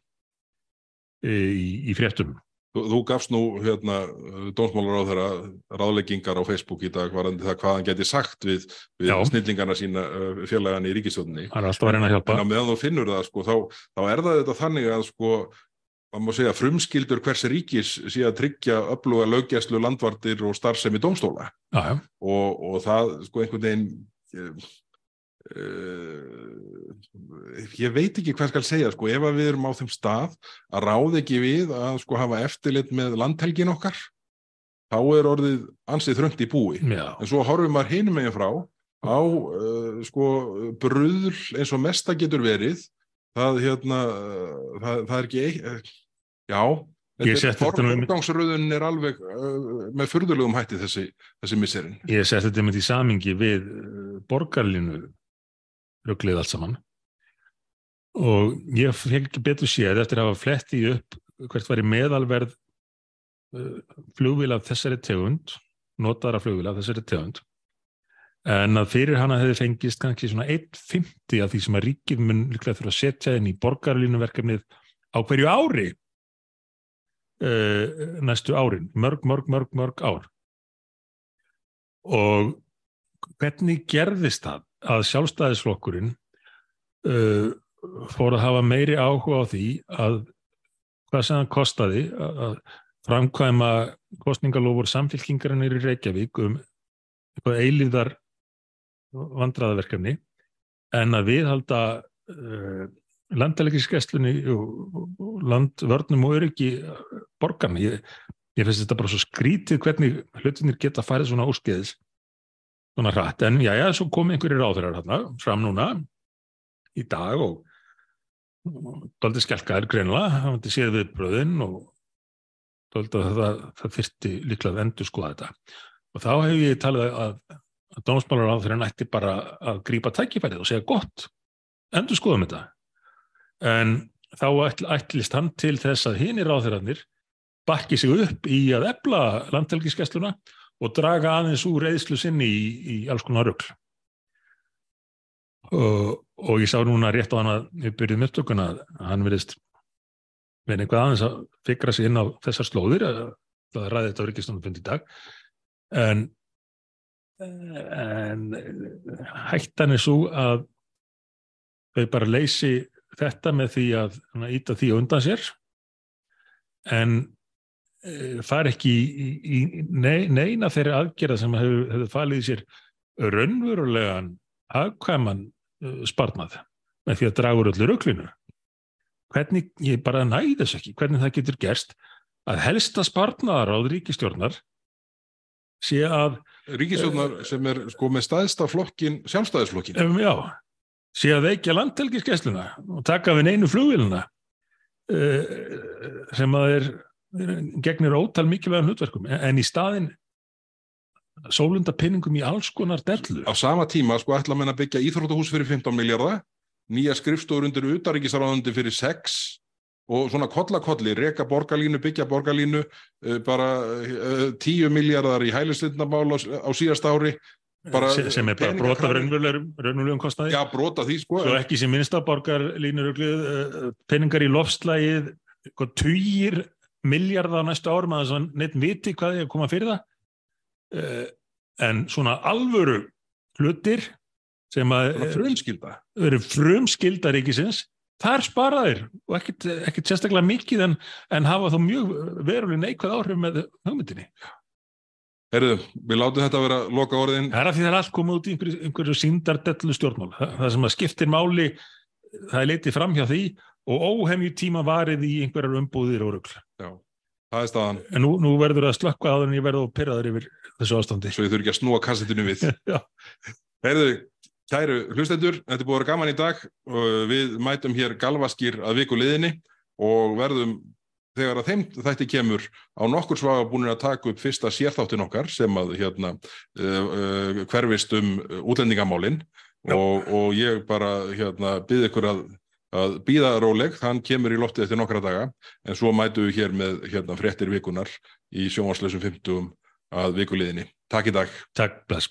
í, í fréttum Þú, þú gafst nú hérna dómsmálar á þeirra ráðleggingar á Facebook í dag varandi það hvað hann geti sagt við, við snillingarna sína fjarlægan í ríkistjóninni. Það er alltaf að reyna að hjálpa. En á meðan þú finnur það sko, þá, þá er það þetta þannig að sko, maður má segja frumskildur hvers ríkis sé að tryggja öfluga lögjæslu landvartir og starfsemi dómstóla. Já, já. Og, og það sko einhvern veginn Uh, ég veit ekki hvað skal segja sko, ef við erum á þeim stað að ráð ekki við að sko hafa eftirlit með landhelgin okkar þá er orðið ansið þrönd í búi. Já. en svo horfum maður hinum meginn frá á uh, sko bröðl eins og mesta getur verið. Það hérna það, það er ekki eitt já, forgangsröðun er alveg uh, með fyrðulegum hætti þessi, þessi misserinn Ég seti þetta með því samingi við borgarlinu rugglið allt saman. Og ég fekk ekki betur séð eftir að hafa fletti upp hvert var í meðalverð uh, flugvila af þessari tegund notara flugvila af þessari tegund en að fyrir hana hefði fengist kannski svona 1.50 af því sem að ríkið mun líklega þurfa að setja inn í borgarlínuverkefnið á hverju ári uh, næstu árin. Mörg, mörg, mörg, mörg ár. Og hvernig gerðist það að sjálfstæðisflokkurinn uh, fór að hafa meiri áhuga á því að hvað sem það kostaði að framkvæma kostningalofur samfélkingarinn í Reykjavík um eitthvað eilíðar vandraðaverkefni en að viðhalda uh, landalegiskesslunni og landvörnum og öryggi borgarna. Ég, ég finnst þetta bara svo skrítið hvernig hlutinir geta farið svona óskeiðis svona hratt, en já, já, svo kom einhverjir áþurar hérna fram núna í dag og doldi skelkaðir greinlega, hann vandi séð við bröðin og doldi að það, það fyrsti líklega að endur skoða þetta. Og þá hef ég talið að, að dómsmálar áþurar nætti bara að grípa tækifærið og segja gott, endur skoðum þetta. En þá ætl, ætlist hann til þess að hinn í ráþurarnir bakki sig upp í að ebla landhelgiskessluna og draga aðeins úr reyðslu sinni í, í alls konar röggl. Og, og ég sá núna rétt á hann að við byrjuðum upptökun að hann verðist með einhvað aðeins að fikra sig inn á þessar slóðir það ræði þetta á Ríkistónu fundi í dag en, en hættan er svo að þau bara leysi þetta með því að íta því undan sér en það er ekki í, í, í neina þeirri aðgerða sem hefur, hefur falið í sér raunverulegan aðkvæman uh, spartmað með því að draga úr öllu rauklinu hvernig, ég bara næði þess ekki. Hvernig það getur gerst að helsta spartmaðar á ríkistjórnar sé að Ríkistjórnar uh, sem er sko með staðsta flokkin, sjálfstæðisflokkin um, Já, sé að veikja landhelgiskessluna og taka við neinu flugviluna uh, sem að er gegnir ótal mikilvægum hlutverkum en í staðin sólunda pinningum í alls konar dellu. Á sama tíma sko ætla að menna byggja íþróttahús fyrir 15 miljardar, nýja skrifstofur undir utaríkisaránandi fyrir 6 og svona kollakolli, reka borgarlínu, byggja borgarlínu, uh, bara uh, 10 miljardar í hælislindamál á, á síðast ári. Bara, sem er bara brota raunverulegum kostnaði. Já, brota því sko. Svo ekki sem minnsta borgarlínu uh, penningar í lofslægið, týjir miljardar á næstu árum að þess að neitt viti hvað er að koma fyrir það. Uh, en svona alvöru hlutir sem að frumskilda eru frumskilda ríkisins þar sparaðir og ekkert, ekkert sérstaklega mikið en, en hafa þá mjög veruleg neikvæð áhrif með hugmyndinni. Herðu, við látum þetta að vera loka orðin Það er að því það er allt komið út í einhverju, einhverju síndardellu stjórnmál. Það, það sem að skiptir máli það er leitið fram hjá því og óhemju tíma varið í einhverjar umbúðir og rugl. Já, það er staðan. En nú, nú verður það að slökka aður en ég verður að pyrraður yfir þessu ástandi. Svo ég þurfi ekki að snúa kassetinu við. Herðu, kæru hlustendur, þetta er búið að vera gaman í dag. Við mætum hér galvaskir að viku liðinni og verðum þegar að þeim þætti kemur á nokkur svaga búin að taka upp fyrsta sérþáttin okkar sem að hérna uh, uh, hverfist um útlendingamálinn og, og ég bara hérna, byrði ykkur að, að býða róleg, hann kemur í loftið eftir nokkra daga en svo mætu við hér með hérna, fréttir vikunar í sjónvarslösum 50 að vikuliðinni. Takk í dag. Takk, bless.